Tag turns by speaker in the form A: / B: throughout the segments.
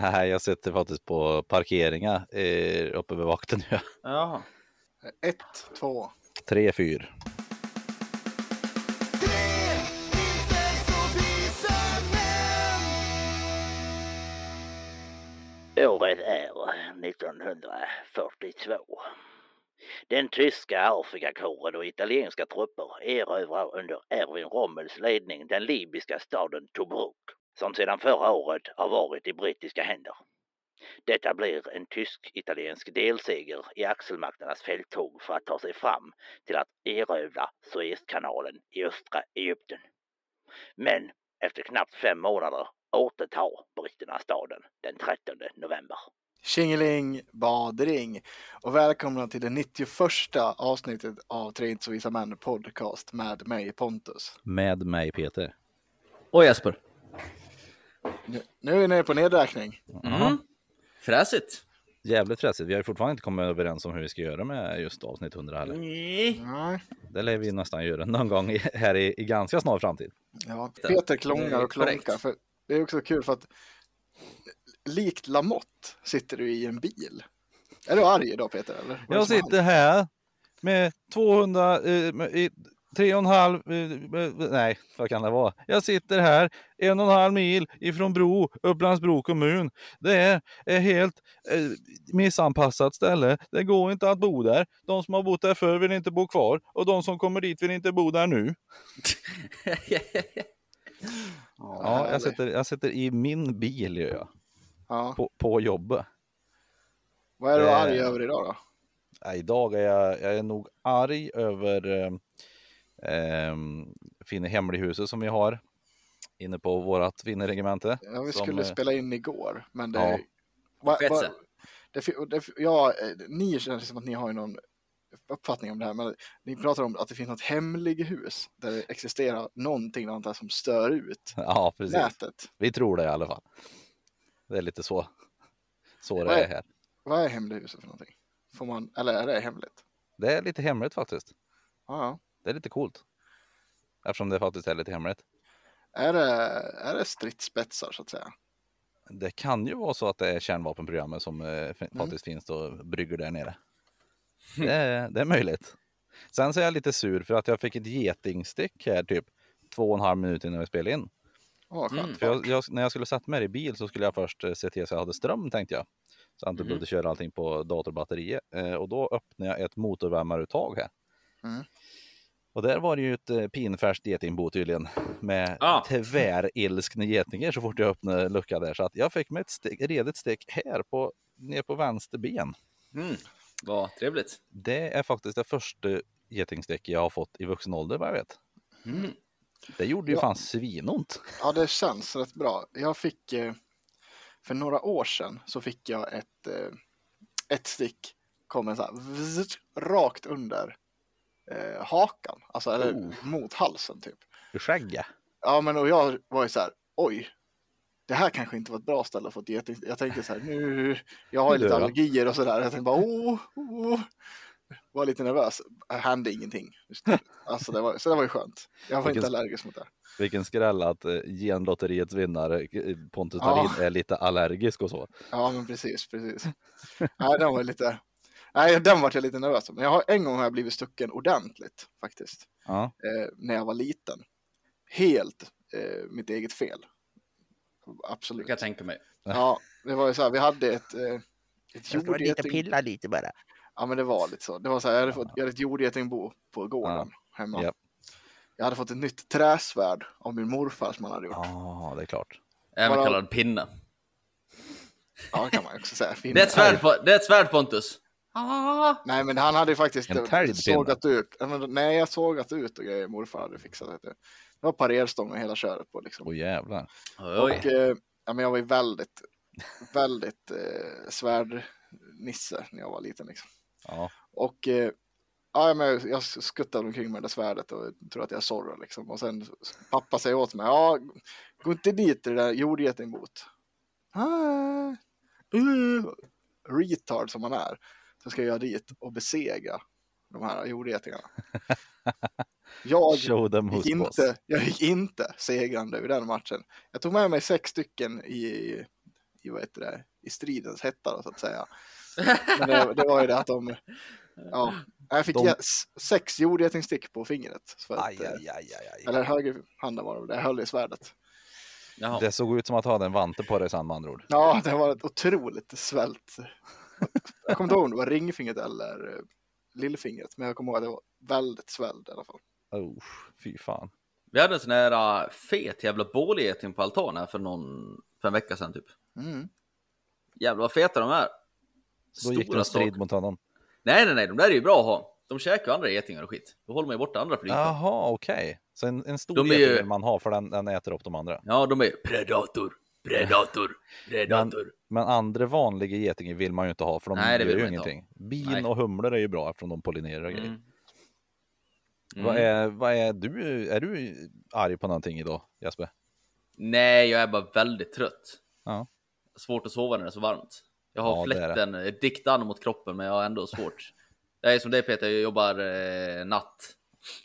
A: Nej, jag sitter faktiskt på parkeringar eh, uppe vid vakten nu.
B: Jaha.
C: Ett, två.
A: Tre, fyra.
D: Året är 1942. Den tyska Afrikakåren och italienska trupper erövrar under Erwin Rommels ledning den libyska staden Tobruk, som sedan förra året har varit i brittiska händer. Detta blir en tysk-italiensk delseger i axelmakternas fälttåg för att ta sig fram till att erövra Suezkanalen i östra Egypten. Men efter knappt fem månader återtar britterna staden den 13 november.
C: Tjingeling badring och välkomna till det 91 avsnittet av Tre inte så visa män podcast med mig Pontus.
A: Med mig Peter.
B: Och Jesper.
C: Nu, är vi nere på nedräkning.
B: Mm. Fräsigt.
A: Jävligt fräsigt. Vi har fortfarande inte kommit överens om hur vi ska göra med just avsnitt 100 heller.
B: Nej.
A: Det lär vi nästan göra någon gång i, här i, i ganska snar framtid.
C: Ja,
B: Det
C: Peter klångar och klonkar. För det är också kul för att likt Lamotte sitter du i en bil. Är du arg idag Peter? Eller?
A: Jag sitter här med 200, eh, med- i, tre och en halv, eh, eh, nej vad kan det vara? Jag sitter här en och en halv mil ifrån Bro, Upplands-Bro kommun. Det är ett helt eh, missanpassat ställe. Det går inte att bo där. De som har bott där förr vill inte bo kvar och de som kommer dit vill inte bo där nu.
C: Ja,
A: Ja, jag sitter, jag sitter i min bil gör jag,
C: ja.
A: på, på jobbet.
C: Vad är du
A: Eh,
C: arg över idag då?
A: Idag är jag, jag är nog arg över eh, fina hemlighuset som vi har inne på vårat finneregemente.
C: Ja, vi
A: som,
C: skulle
A: eh,
C: spela in igår, men det...
A: Ja.
C: Va, va, det, det, ja, eh, ni känns som att ni har någon uppfattning om det här, men ni pratar om att det finns något hemlighus där det existerar någonting antar jag, som stör ut
A: Ja, precis.
C: nätet.
A: Vi tror det i alla fall. Det är lite så, så det
C: Vad är-
A: är här.
C: Vad är hemlighuset för någonting? Får man, eller är det hemligt?
A: Det är lite hemligt faktiskt.
C: Ja, ja.
A: Det är lite coolt. Eftersom det faktiskt är lite hemligt.
C: Är det, är det stridsspetsar så att säga?
A: Det kan ju vara så att det är kärnvapenprogrammet som eh,
C: Mm.
A: faktiskt finns och brygger där nere. Det är, det är möjligt. Sen så är jag lite sur för att jag fick ett getingstick här typ två och en halv minut innan vi spelade in.
C: Skönt.
B: Mm.
A: För jag, jag, när jag skulle sätta mig i bil så skulle jag först eh, se till så jag hade ström tänkte jag. Så att jag inte
B: Mhm.
A: behövde köra allting på datorbatteriet. Eh, och då öppnade jag ett motorvärmaruttag här.
C: Mm.
A: Och där var det ju ett eh, pinfärskt getingbo tydligen. Med
B: Ah.
A: tvärilskna getingar så fort jag öppnade luckan där. Så att jag fick mig ett steg, redigt stick här på, ner på vänster ben.
B: Mm. Vad trevligt.
A: Det är faktiskt det första getingstick jag har fått i vuxen ålder vad jag vet.
B: Mm.
A: Det gjorde ju
C: Ja.
A: fan svinont.
C: Ja, det känns rätt bra. Jag fick, eh, för några år sedan så fick jag ett, eh, ett stick, kom en så här, vzzt, rakt under eh, hakan, alltså eller
A: Oh.
C: mot halsen typ.
A: I skägget.
C: Ja, men och jag var ju så här, oj, det här kanske inte var ett bra ställe för ett geting. Jag tänkte så här, nu, jag har ju lite allergier och så där. Jag tänkte bara, åh, åh. Var lite nervös. Hände ingenting. Alltså det var, så det var ju skönt. Jag var
A: Vilken-
C: inte allergisk mot det.
A: Vilken skräll att eh, genlotteriets vinnare eh, Pontus
C: Ja.
A: Dahlin är lite allergisk och så.
C: Ja, men precis, precis. Nej, den var lite, nej, den var jag lite nervös Men jag har, en gång har jag blivit stucken ordentligt faktiskt.
A: Ja.
C: Eh, när jag var liten. Helt eh, mitt eget fel.
B: Det
C: Absolut.
B: kan jag tänka mig.
C: Ja, det var ju så här, vi hade ett, eh, ett jordgeting.
D: pilla lite bara.
C: Ja, men det var lite så. Det var så här, jag hade, fått, jag hade ett jordgetingbo på gården hemma.
A: Japp.
C: Jag hade fått ett nytt träsvärd av min morfar som han hade gjort.
A: Ja, det är klart.
B: Även
C: Bara-
B: kallad pinne.
C: Ja, det kan man också säga. Fin-
B: Det är ett svärd, på, det är ett svärd Pontus.
C: Nej, men han hade ju faktiskt sågat ut. Nej, jag sågat ut och grejer. Morfar hade fixat det. Det var parerstång och hela köret på liksom.
A: Åh jävlar.
B: Oj.
C: Och eh, ja, men jag var ju väldigt, väldigt eh, svärdnisse när jag var liten liksom.
A: Ja.
C: Och eh, ja, men jag skuttade omkring med det svärdet och tror att jag Zorro liksom. Och sen pappa säger åt mig, ja, gå inte dit i det där jordgetingbot. Ah, uh, retard som man är. Så ska jag dit och besegra de här jordgetingarna. Jag gick inte, jag gick inte segrande ur den matchen. Jag tog med mig sex stycken i, i, vad heter det, i stridens hetta då, så att säga. Men det, det var ju det att de, ja, jag fick
A: De-
C: sex jordgetingstick på fingret. Så att,
A: Aj, aj, aj, aj, aj.
C: Eller högerhanden var det, det höll i svärdet.
B: Jaha.
A: Det såg ut som att ha en vante på dig sen med andra ord.
C: Ja, det var ett otroligt svält. Jag kommer inte ihåg om det var ringfingret eller eh, lillfingret, men jag kommer ihåg att det var väldigt svälld i alla fall.
A: Oh, fy fan.
B: Vi hade en sån här äh, fet jävla bålgeting på altanen för någon, för en vecka sedan typ.
C: Mm.
B: Jävlar vad feta de är.
A: Då gick det en strid
B: saker.
A: mot honom.
B: Nej, nej, nej, de där är ju bra att ha. De käkar ju andra getingar och skit. Då håller man ju borta andra flygplan.
A: Jaha, okej. Så en, en stor
B: De
A: geting
B: ju-
A: man ha för den, den äter upp de andra.
B: Ja, de är predator, predator, predator.
A: Men andra vanliga getingar vill man ju inte ha för de
B: Nej, det
A: gör ju ingenting. Bin
B: Nej.
A: och humlor är ju bra eftersom de pollinerar grejer.
B: Mm.
A: Vad,
B: Mm.
A: är, vad är du? Är du arg på någonting idag Jesper?
B: Nej, jag är bara väldigt trött.
A: Ja.
B: Svårt att sova när det är så varmt. Jag har
A: Ja,
B: fläkten diktan mot kroppen, men jag har ändå svårt. Jag är som dig Peter, jag jobbar eh, natt.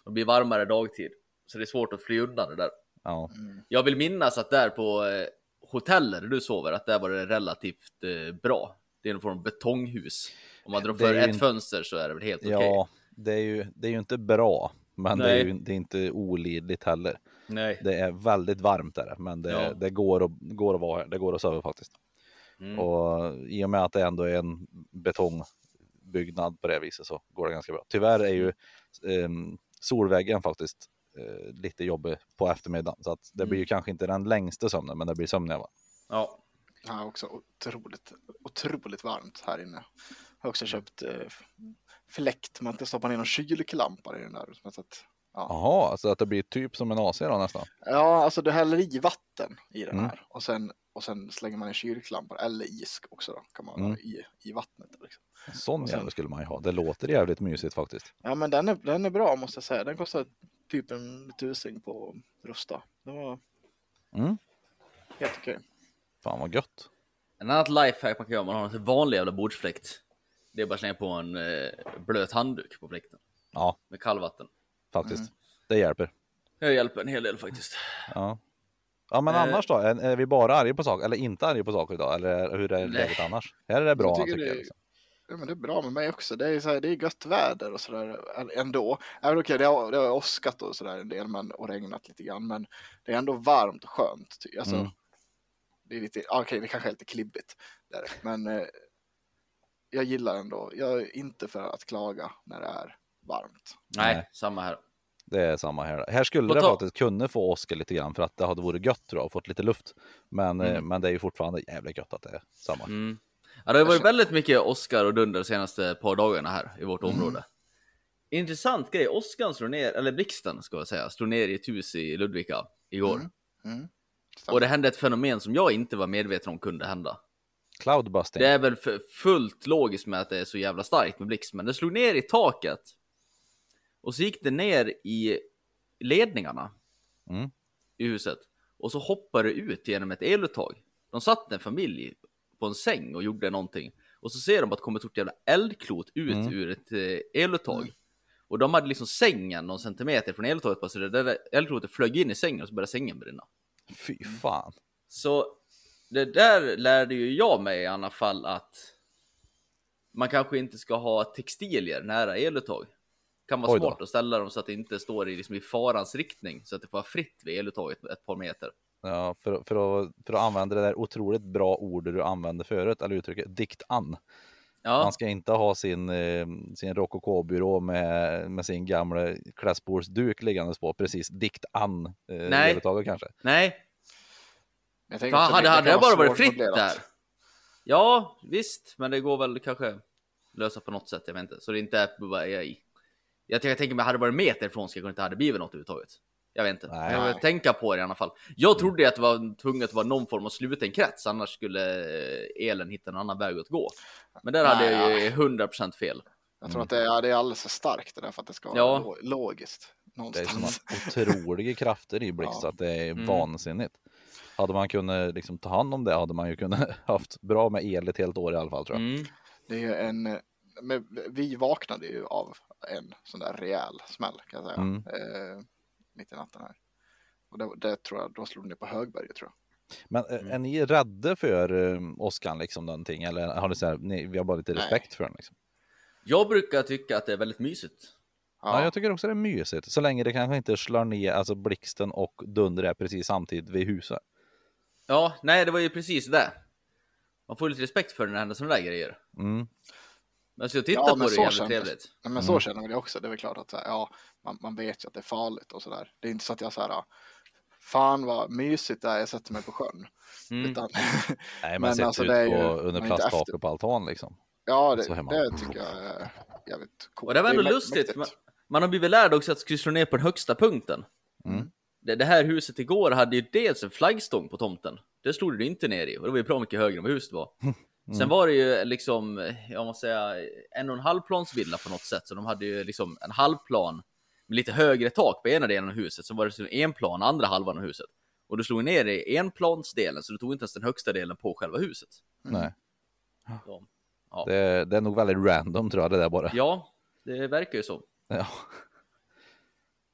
B: Det blir varmare dagtid, så det är svårt att fly undan det där.
A: Ja.
B: Jag vill minnas att där på eh, hotellet där du sover, att där var det relativt eh, bra. Det är en form av betonghus. Om man drar för ett
A: inte-
B: fönster så är det väl helt okej.
A: Ja, det är, ju, det är ju inte bra. Men det är, ju, det är inte olidligt heller.
B: Nej.
A: Det är väldigt varmt där, men det,
B: Ja.
A: det går, att, går att vara här. Det går att sova faktiskt.
B: Mm.
A: Och i och med att det ändå är en betongbyggnad på det viset så går det ganska bra. Tyvärr är ju ehm, solväggen faktiskt eh, lite jobbig på eftermiddagen. Så att det blir ju kanske inte den längsta sömnen, men det blir sömn i alla fall.
B: Ja.
C: Ja, också otroligt, otroligt varmt här inne. Jag har också köpt eh, fläkt, man ska stoppa ner någon kylklampa i den där. Så att, ja.
A: Jaha, så att det blir typ som en AC då nästan.
C: ja, alltså du häller i vatten i den
A: Mm.
C: här och sen, och sen slänger man en kylklampa eller is också då, kan man
A: Mm.
C: ha i, i vattnet. Liksom.
A: En sån jävel skulle man ju ha. Det låter jävligt mysigt faktiskt.
C: Ja, men den är, den är bra måste jag säga. Den kostar typ en tusing på Rusta. Det var
A: Mm.
C: helt okej.
A: Fan vad gött.
B: En annat lifehack man kan göra om man har en vanlig jävla bordsfläkt. Det är bara att slänga på en eh, blöt handduk på fläkten.
A: Ja,
B: Med kallvatten.
A: faktiskt.
C: Mm.
A: Det hjälper.
B: Det hjälper en hel del faktiskt.
A: Ja. Ja men
B: Eh.
A: annars då? Är, är vi bara arga på saker eller inte arga på saker idag? Eller hur är läget annars? Här är det bra
C: Jag
A: tycker,
C: tycker
A: jag.
C: det-
A: Liksom.
C: Ja, men det är bra med mig också. Det är, så här, det är gött väder och sådär ändå. Även okej, det, har, det har åskat och sådär en del men, och regnat lite grann. Men det är ändå varmt och skönt. ty- Alltså,
A: Mm.
C: det är lite, okej, det kanske är lite klibbigt. Där, men eh, jag gillar ändå. Jag är inte för att klaga när det är varmt.
B: Nej,
A: Nej.
B: samma här.
A: Det är samma här. Här skulle det faktiskt kunna få åska lite grann för att det hade varit gött tror jag och fått lite luft. Men, eh,
B: Mm.
A: men det är ju fortfarande jävligt gött att det är samma.
B: Mm. Ja, det har varit väldigt mycket Oscar och dunder de senaste par dagarna här i vårt
C: Mm.
B: område. Intressant grej, Oskar slår ner, eller blixten ska jag säga, slog ner i ett hus i Ludvika igår.
C: Mm. Mm.
B: Och det hände ett fenomen som jag inte var medveten om kunde hända.
A: Cloudbusting.
B: Det är väl fullt logiskt med att det är så jävla starkt med blixt, men det slog ner i taket. Och så gick det ner i ledningarna
A: Mm.
B: i huset. Och så hoppade det ut genom ett eluttag. De satt en familj på en säng och gjorde någonting. Och så ser de att det kommer ett stort jävla eldklot ut
A: Mm.
B: ur ett eh, eluttag. Och de hade liksom sängen någon centimeter från eluttaget på så det där eldklotet flög in i sängen och så började sängen brinna.
A: Fy fan.
B: Så det där lärde ju jag mig i alla fall att man kanske inte ska ha textilier nära eluttag. Kan vara smart att ställa dem så att det inte står i, liksom, i farans riktning så att det får vara fritt vid eluttaget ett par meter.
A: Ja, för, för, att, för att använda det där otroligt bra ordet du använde förut, eller uttrycket dikt an.
B: Ja,
A: Man ska inte ha sin, eh, sin rokokobyrå med, med sin gamla klädsporsduk liggandes på precis dikt an. Eh,
B: Nej.
A: kanske.
B: nej,
C: Jag
B: Fan, hade,
C: det- det
B: hade det bara varit fritt där. Ja, visst, men det går väl kanske lösa på något sätt. Jag vet inte, så det inte är bara jag, jag, jag tänker mig hade det varit meter ifrån så jag inte hade blivit något överhuvudtaget. Jag vet inte.
A: Nej.
B: Jag vill tänka på det i alla fall. Jag trodde att det var tvunget att vara någon form av sluten krets, annars skulle eh, elen hitta en annan väg att gå. Men där hade jag ju 100% fel.
C: Jag tror att det är, det är alldeles för starkt det där för att det ska vara
B: Ja.
C: logiskt.
A: Det är
C: Någonstans.
A: såna otroliga krafter i blixt
C: Ja.
A: så att det är
B: Mm.
A: vansinnigt. Hade man kunnat liksom ta hand om det hade man ju kunnat haft bra med el ett helt år i alla fall tror jag.
B: Mm.
C: Det är ju en, men vi vaknade ju av en sån där rejäl smäll kan jag säga.
A: Mm.
C: Eh, mitt i natten här. Och det, det tror jag, då slog det ner på Högberget tror jag.
A: Men eh,
B: Mm.
A: är ni rädda för åskan liksom någonting? Eller har ni så här, ni, vi har bara lite
C: Nej.
A: respekt för den liksom?
B: Jag brukar tycka att det är väldigt mysigt.
A: Ja.
C: Ja,
A: jag tycker också det är mysigt. Så länge det kanske inte slår ner, alltså blixten och dunder är precis samtidigt vid huset.
B: Ja, nej, det var ju precis det. Man får lite respekt för när det händer sådana där grejer.
A: Mm.
B: Men så jag tittar
C: Ja,
B: på det
C: så
B: jävligt trevligt.
C: Nej, men så
A: Mm.
C: känner jag också. Det är väl klart att här, ja, man, man vet ju att det är farligt och sådär. Det är inte så att jag så här, ja, fan vad mysigt det är, jag sätter mig på sjön.
B: Mm.
C: Utan,
A: Nej, man
C: Men
A: sitter
C: alltså, det ju-
A: på, under och på altan liksom.
C: ja, det,
A: Så hemma.
C: det tycker jag är jävligt coolt.
B: Och det var ändå
C: mä-
B: lustigt. Man, man har blivit lärd också att slå ner på den högsta punkten.
A: Mm.
B: Det, det här huset igår hade ju dels en flaggstång på tomten. Det slog du inte ner i och det var ju bra mycket högre än vad huset var. Sen var det ju liksom, jag måste säga, en och en halv plans villa på något sätt. Så de hade ju liksom en halv plan med lite högre tak på ena delen av huset. Så var det liksom en plan, andra halvan av huset. Och du slog ner i enplansdelen, så du tog inte ens den högsta delen på själva huset.
C: Mm.
A: Nej,
B: Så, ja.
A: det, det är nog väldigt random tror jag det där bara.
B: ja, det verkar ju så.
A: Ja.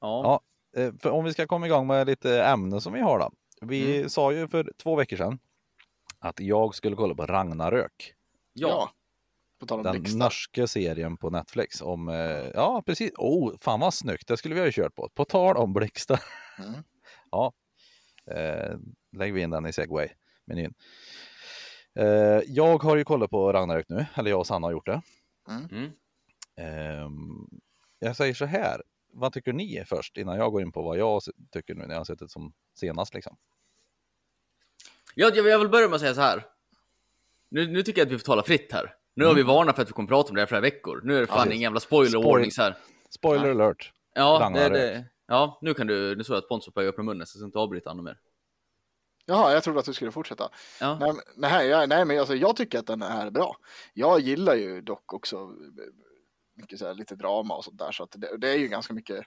B: Ja.
A: Ja. Eh, För om vi ska komma igång med lite ämnen som vi har då. Vi
B: Mm.
A: sa ju för två veckor sedan att jag skulle kolla på Ragnarök.
B: Ja.
C: Ja. På tal om
A: Den
C: blixtar.
A: norska serien på Netflix om, eh, ja precis, oh fan vad snyggt, det skulle vi ha kört på. På tal om blixtar.
C: Mm.
A: Ja, eh, lägger vi in den i segway-menyn. Eh, jag har ju kollat på Ragnarök nu, eller jag och Sanna har gjort det.
B: Mm.
A: Ehm, jag säger så här, vad tycker ni först innan jag går in på vad jag tycker nu när jag har sett det som senast liksom?
B: Jag, jag vill börja med att säga så här. Nu, nu tycker jag att vi får tala fritt här. Nu har vi varnat för att vi kommer prata om det här i flera veckor. Nu är det fan
A: Precis.
B: ingen jävla spoiler-warning så här.
A: Spoiler alert!
B: Ja, det, det, ja, nu kan du, nu såg jag att Pontus började öppna munnen så jag ska inte avbryta honom mer.
C: Jaha, jag trodde att du skulle fortsätta.
B: Ja.
C: Nej, men- nej, jag, nej men alltså, jag tycker att den är bra. Jag gillar ju dock också eh, mycket så här, lite drama och sånt där. Så att det, det är ju ganska mycket,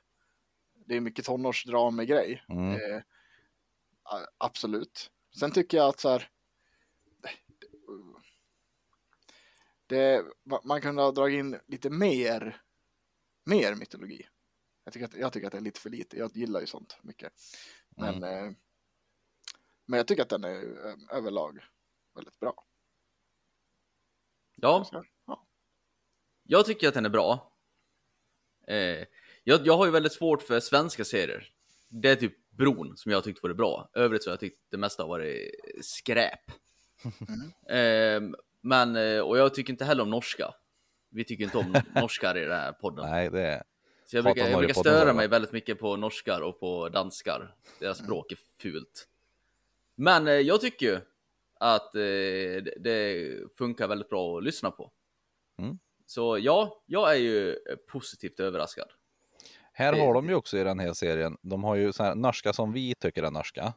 C: det är mycket tonårsdrama-grej.
A: Mm.
C: Eh, absolut. Sen tycker jag att så här, det, ma- man kunde ha dragit in lite mer, mer mytologi. Jag tycker, att, jag tycker att det är lite för lite. Jag gillar ju sånt mycket. Men, eh, men jag tycker att den är eh, överlag väldigt bra.
B: Ja,
C: Så, ja.
B: jag tycker att den är bra. Eh, jag, jag har ju väldigt svårt för svenska serier. Det är typ Bron som jag tyckte var bra. Övrigt så har jag tyckt det mesta har varit skräp. Eh, men, eh, och jag tycker inte heller om norska. Vi tycker inte om norskar i den här podden.
A: Nej, det är...
B: Så jag brukar, jag brukar störa mig väldigt mycket på norskar och på danskar. Deras språk är fult. Men eh, jag tycker ju att eh, det, det funkar väldigt bra att lyssna på.
A: Mm.
B: Så ja, jag är ju positivt överraskad.
A: Här
B: Det-
A: har de ju också i den här serien, de har ju så här norska som vi tycker är norska.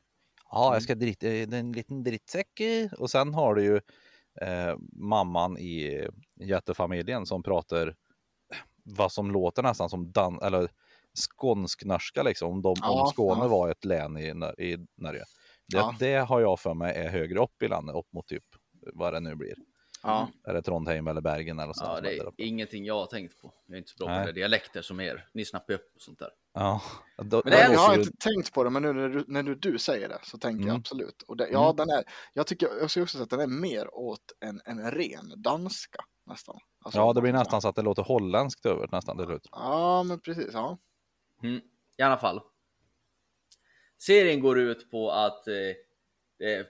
A: Ja,
B: Mm.
A: jag ska dritt, eh, en liten drittsäck. Och sen har du ju eh, mamman i jättefamiljen som pratar vad som låter nästan som dan eller skånsk-norska liksom. Om, de, om
C: Ja,
A: Skåne
C: ja.
A: var ett län i, i Norge. Det,
C: Ja.
A: det har jag för mig är högre upp i landet, upp mot typ vad det nu blir.
C: Ja.
A: Är det Trondheim eller Bergen eller sånt
B: Ja, det
A: är
B: ingenting jag har tänkt på. Jag är inte så bra
A: Nej.
B: på det. dialekter som er. Ni snappar ju upp och sånt där.
A: Ja, då,
B: Men det är
C: Jag har
A: ju-
C: inte tänkt på det, men nu när du, när du, du säger det så tänker jag
A: Mm.
C: absolut. Och det, ja,
A: Mm.
C: den är, jag tycker jag också säga att den är mer åt en, en ren danska nästan. Alltså,
A: Ja, det blir nästan så att det låter holländskt över nästan till slut.
C: Ja, men precis. Ja.
B: Mm, I alla fall. Serien går ut på att eh,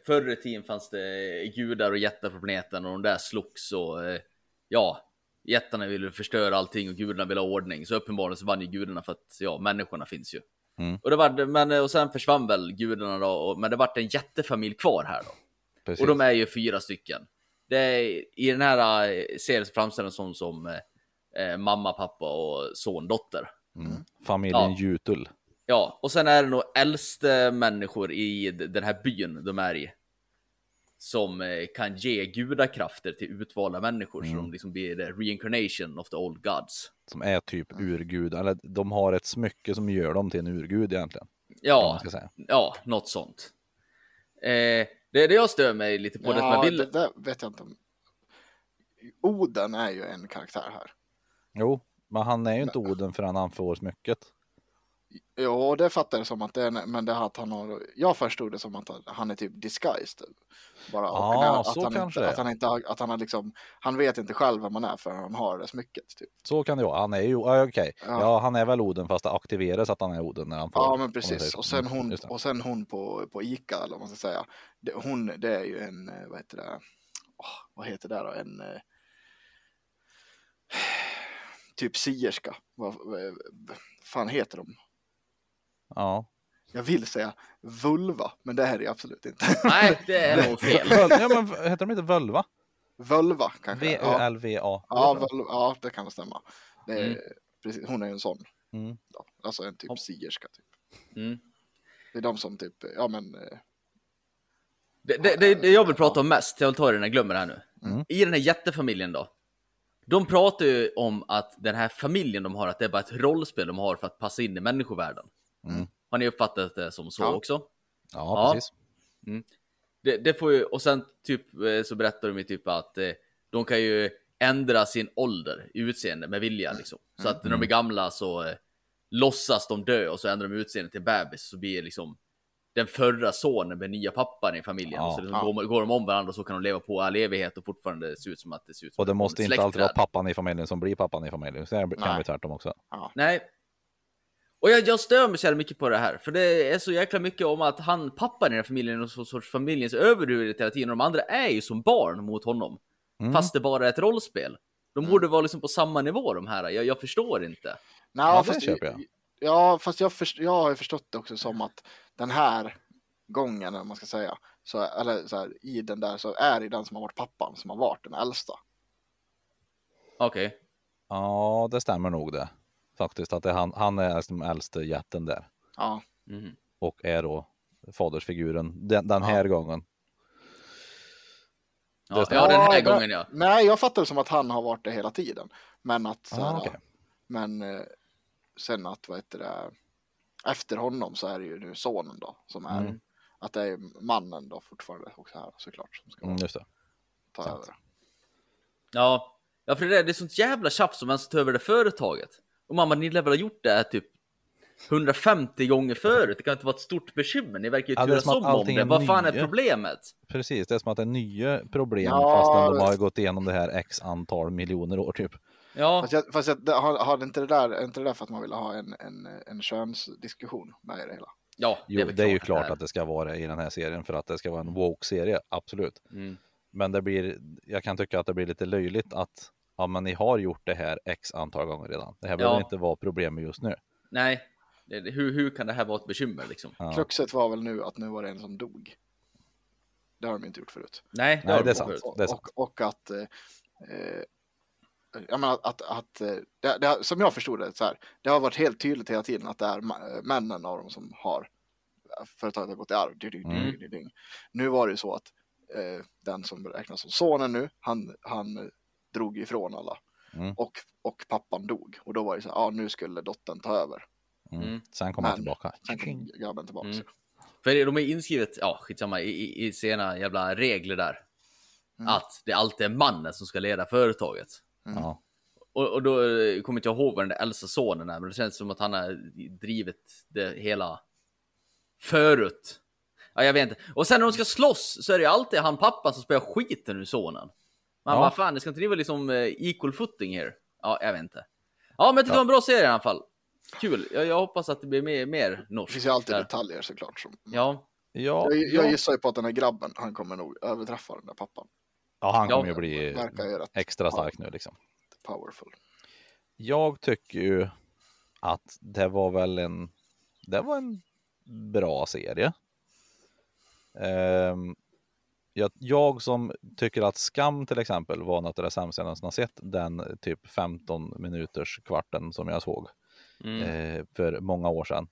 B: förr i tiden fanns det gudar och jättar på planeten och de där slogs och eh, ja, jättarna ville förstöra allting och gudarna ville ha ordning. Så uppenbarligen så vann ju gudarna för att ja, människorna finns ju.
A: Mm.
B: Och, det var, men, och sen försvann väl gudarna då, och, men det vart en jättefamilj kvar här då.
A: Precis.
B: Och de är ju fyra stycken. Det är, I den här eh, serien framställs som eh, eh, mamma, pappa och son, dotter.
A: Mm. Familjen
B: Ja.
A: Jutul.
B: Ja, och sen är det nog äldste människor i den här byn de är i. Som eh, kan ge gudakrafter till utvalda människor så
A: Mm.
B: de liksom blir the reincarnation of the old gods.
A: Som är typ urgud. Eller de har ett smycke som gör dem till en urgud egentligen.
B: Ja,
A: ska säga.
B: ja, något sånt. Eh, det är det jag stör mig lite på. det som jag
C: ja,
B: vill...
C: det vet jag inte. Oden är ju en karaktär här.
A: Jo, men han är ju inte Oden förrän han får smycket.
C: Jo, det fattar jag som att det är, men det är att han har, jag förstod det som att han är typ disguised. Bara,
A: Ja,
C: att,
A: så
C: han
A: kanske
C: inte,
A: det
C: att han inte har, att han har liksom, han vet inte själv vem man är förrän han har det smycket. Typ.
A: Så kan det vara. Han är ju, ja, okej.
C: Ja.
A: Ja. han är väl Oden fast det aktiveras att han är Oden när han får.
C: Ja, men precis. Och sen hon, och sen hon på, på Ica, eller vad man ska säga. Det, hon, det är ju en, eh, vad heter det, Åh, vad heter det då, en eh, typ sierska. Vad, vad fan heter de?
A: Ja.
C: Jag vill säga vulva, men det här är det absolut inte.
B: Nej, det är nog fel.
A: Ja, men heter de inte Völva?
C: Völva kanske. Ja,
A: V-Ö-L-V-A.
C: ja, völva, ja, det kan stämma. Det är,
B: Mm.
C: precis, hon är ju en sån.
A: Mm.
C: Då. Alltså en typ
B: Ja.
C: sierska. Typ.
B: Mm.
C: Det är de som typ, ja men, eh,
B: Det, det, det, det jag vill prata om mest, jag vill ta det innan jag glömmer det här nu.
A: Mm.
B: I den här jättefamiljen då. De pratar ju om att den här familjen de har, att det är bara ett rollspel de har för att passa in i människovärlden.
A: Mm.
B: Har ni uppfattat det som så
C: Ja.
B: också?
A: Ja,
B: Ja.
A: precis.
B: Det, det får ju, och sen typ eh, så berättar de ju typ att eh, de kan ju ändra sin ålder, utseende med vilja liksom. Så att när de är gamla så eh, låtsas de dö och så ändrar de utseende till bebis så blir liksom den förra sonen med nya pappan i familjen.
A: Ja.
B: så liksom
C: Ja.
B: går, går de om varandra och så kan de leva på all evighet och fortfarande se ut som att det ser ut som
A: Och det måste inte alltid vara pappan i familjen som blir pappan i familjen. Så det kan
C: Nej.
A: bli tvärtom också.
B: Nej. Och jag, jag stör mig så jävla mycket på det här, för det är så jäkla mycket om att han, pappan i den här familjen, är någon sorts familjens överhuvud hela tiden, och de andra är ju som barn mot honom.
A: Mm.
B: Fast det bara är ett rollspel. De borde vara liksom på samma nivå de här, jag, jag förstår inte.
C: Nej,
A: Ja,
C: fast,
A: köper jag.
C: Ja, fast jag, först, jag har ju förstått det också som att den här gången, eller man ska säga, så, eller så här, i den där så är det den som har varit pappan som har varit den äldsta.
B: Okej.
A: Ja, det stämmer nog det. Faktiskt att det är han, han är den äldste jätten där.
C: Ja,
B: Mhm.
A: Och är då fadersfiguren den, den här gången.
B: Ja, ja, den här
C: Ja,
B: gången ja.
C: nej, jag fattar det som att han har varit det hela tiden. Men att, så här,
A: Ah, okej.
C: men eh, sen att, vad heter det, efter honom så är det ju nu sonen då, som är,
A: Mm.
C: att det är mannen då fortfarande också här såklart, som ska
A: Mm, just det.
C: ta
A: sant.
C: över.
B: Ja, ja för det, är- det är sånt jävla tjafs om vem som tar över det företaget. Och mamma, ni lär väl ha gjort det här typ 150 gånger förut. Det kan inte vara ett stort bekymmer. Ni verkar ju
A: Ja, det är
B: turas om om det.
A: är
B: Vad fan är problemet?
A: Precis, det är som att det är nya problem
C: Ja,
A: fastän de
C: det-
A: har gått igenom det här x antal miljoner år typ.
B: Ja,
C: Fast, jag, fast jag, det- har, har det inte det där, är inte det där för att man vill ha en, en, en könsdiskussion med det hela?
B: ja
A: Jo,
B: väl
A: det är ju
B: det
A: klart
B: är.
A: att det ska vara i den här serien för att det ska vara en woke-serie, absolut.
B: Mm.
A: Men det blir, jag kan tycka att det blir lite löjligt att ja, men ni har gjort det här x antal gånger redan. Det här behöver
B: Ja.
A: inte vara problemet just nu.
B: Nej, det, det- hur, hur kan det här vara ett bekymmer liksom?
A: Ja.
C: Kruxet var väl nu att nu var det en som dog. Det har de inte gjort förut.
B: Nej, det,
A: Nej,
B: har
A: det är sant.
B: förut.
C: Och,
A: Det är sant.
C: och, och att, eh, eh, jag menar att, att, eh, det, det, som jag förstod det, så här, det har varit helt tydligt hela tiden att det är eh, männen av dem som har företaget har gått i arv.
A: Mm.
C: Nu var det ju så att eh, den som räknas som sonen nu, han, han drog ifrån alla.
A: Mm.
C: Och, och pappan dog. Och då var det så här, ja nu skulle dottern ta över.
A: Mm.
B: Mm.
A: Sen kommer han tillbaka.
C: Sen kom grabben tillbaka.
B: Mm. För de är inskrivet, ja skitsamma, i, i, i sena jävla regler där.
C: Mm.
B: Att det alltid är mannen som ska leda företaget.
A: Ja.
B: Och, och då eh, kommer inte jag ihåg vad den där äldsta sonen är, men det känns som att han har drivit det hela förut. Ja, jag vet inte. Och sen när de ska slåss så är det ju alltid han pappan som spelar skiten ur sonen. Men
A: Ja.
B: vad fan, det ska inte ni vara liksom eh, equal footing här? Ja, jag vet inte. Ja, men det var en bra serie i alla fall. Kul. Jag, jag hoppas att det blir mer, mer
C: Det
B: norskt.
C: finns ju alltid
B: där.
C: detaljer såklart. Som,
B: Ja,
A: Ja,
C: jag, jag
A: ja.
C: gissar ju på att den här grabben, han kommer nog överträffa den där pappan.
A: ja, han
B: Ja.
A: kommer ju bli
C: Verkar ju rätt
A: extra stark nu liksom.
C: powerful.
A: Jag tycker ju att det var väl en, det var en bra serie. Ehm, jag, jag som tycker att Skam till exempel var något av det sämsta jag någonsin har sett, den typ 15 minuters kvarten som jag såg
B: mm.
A: eh, för många år sedan.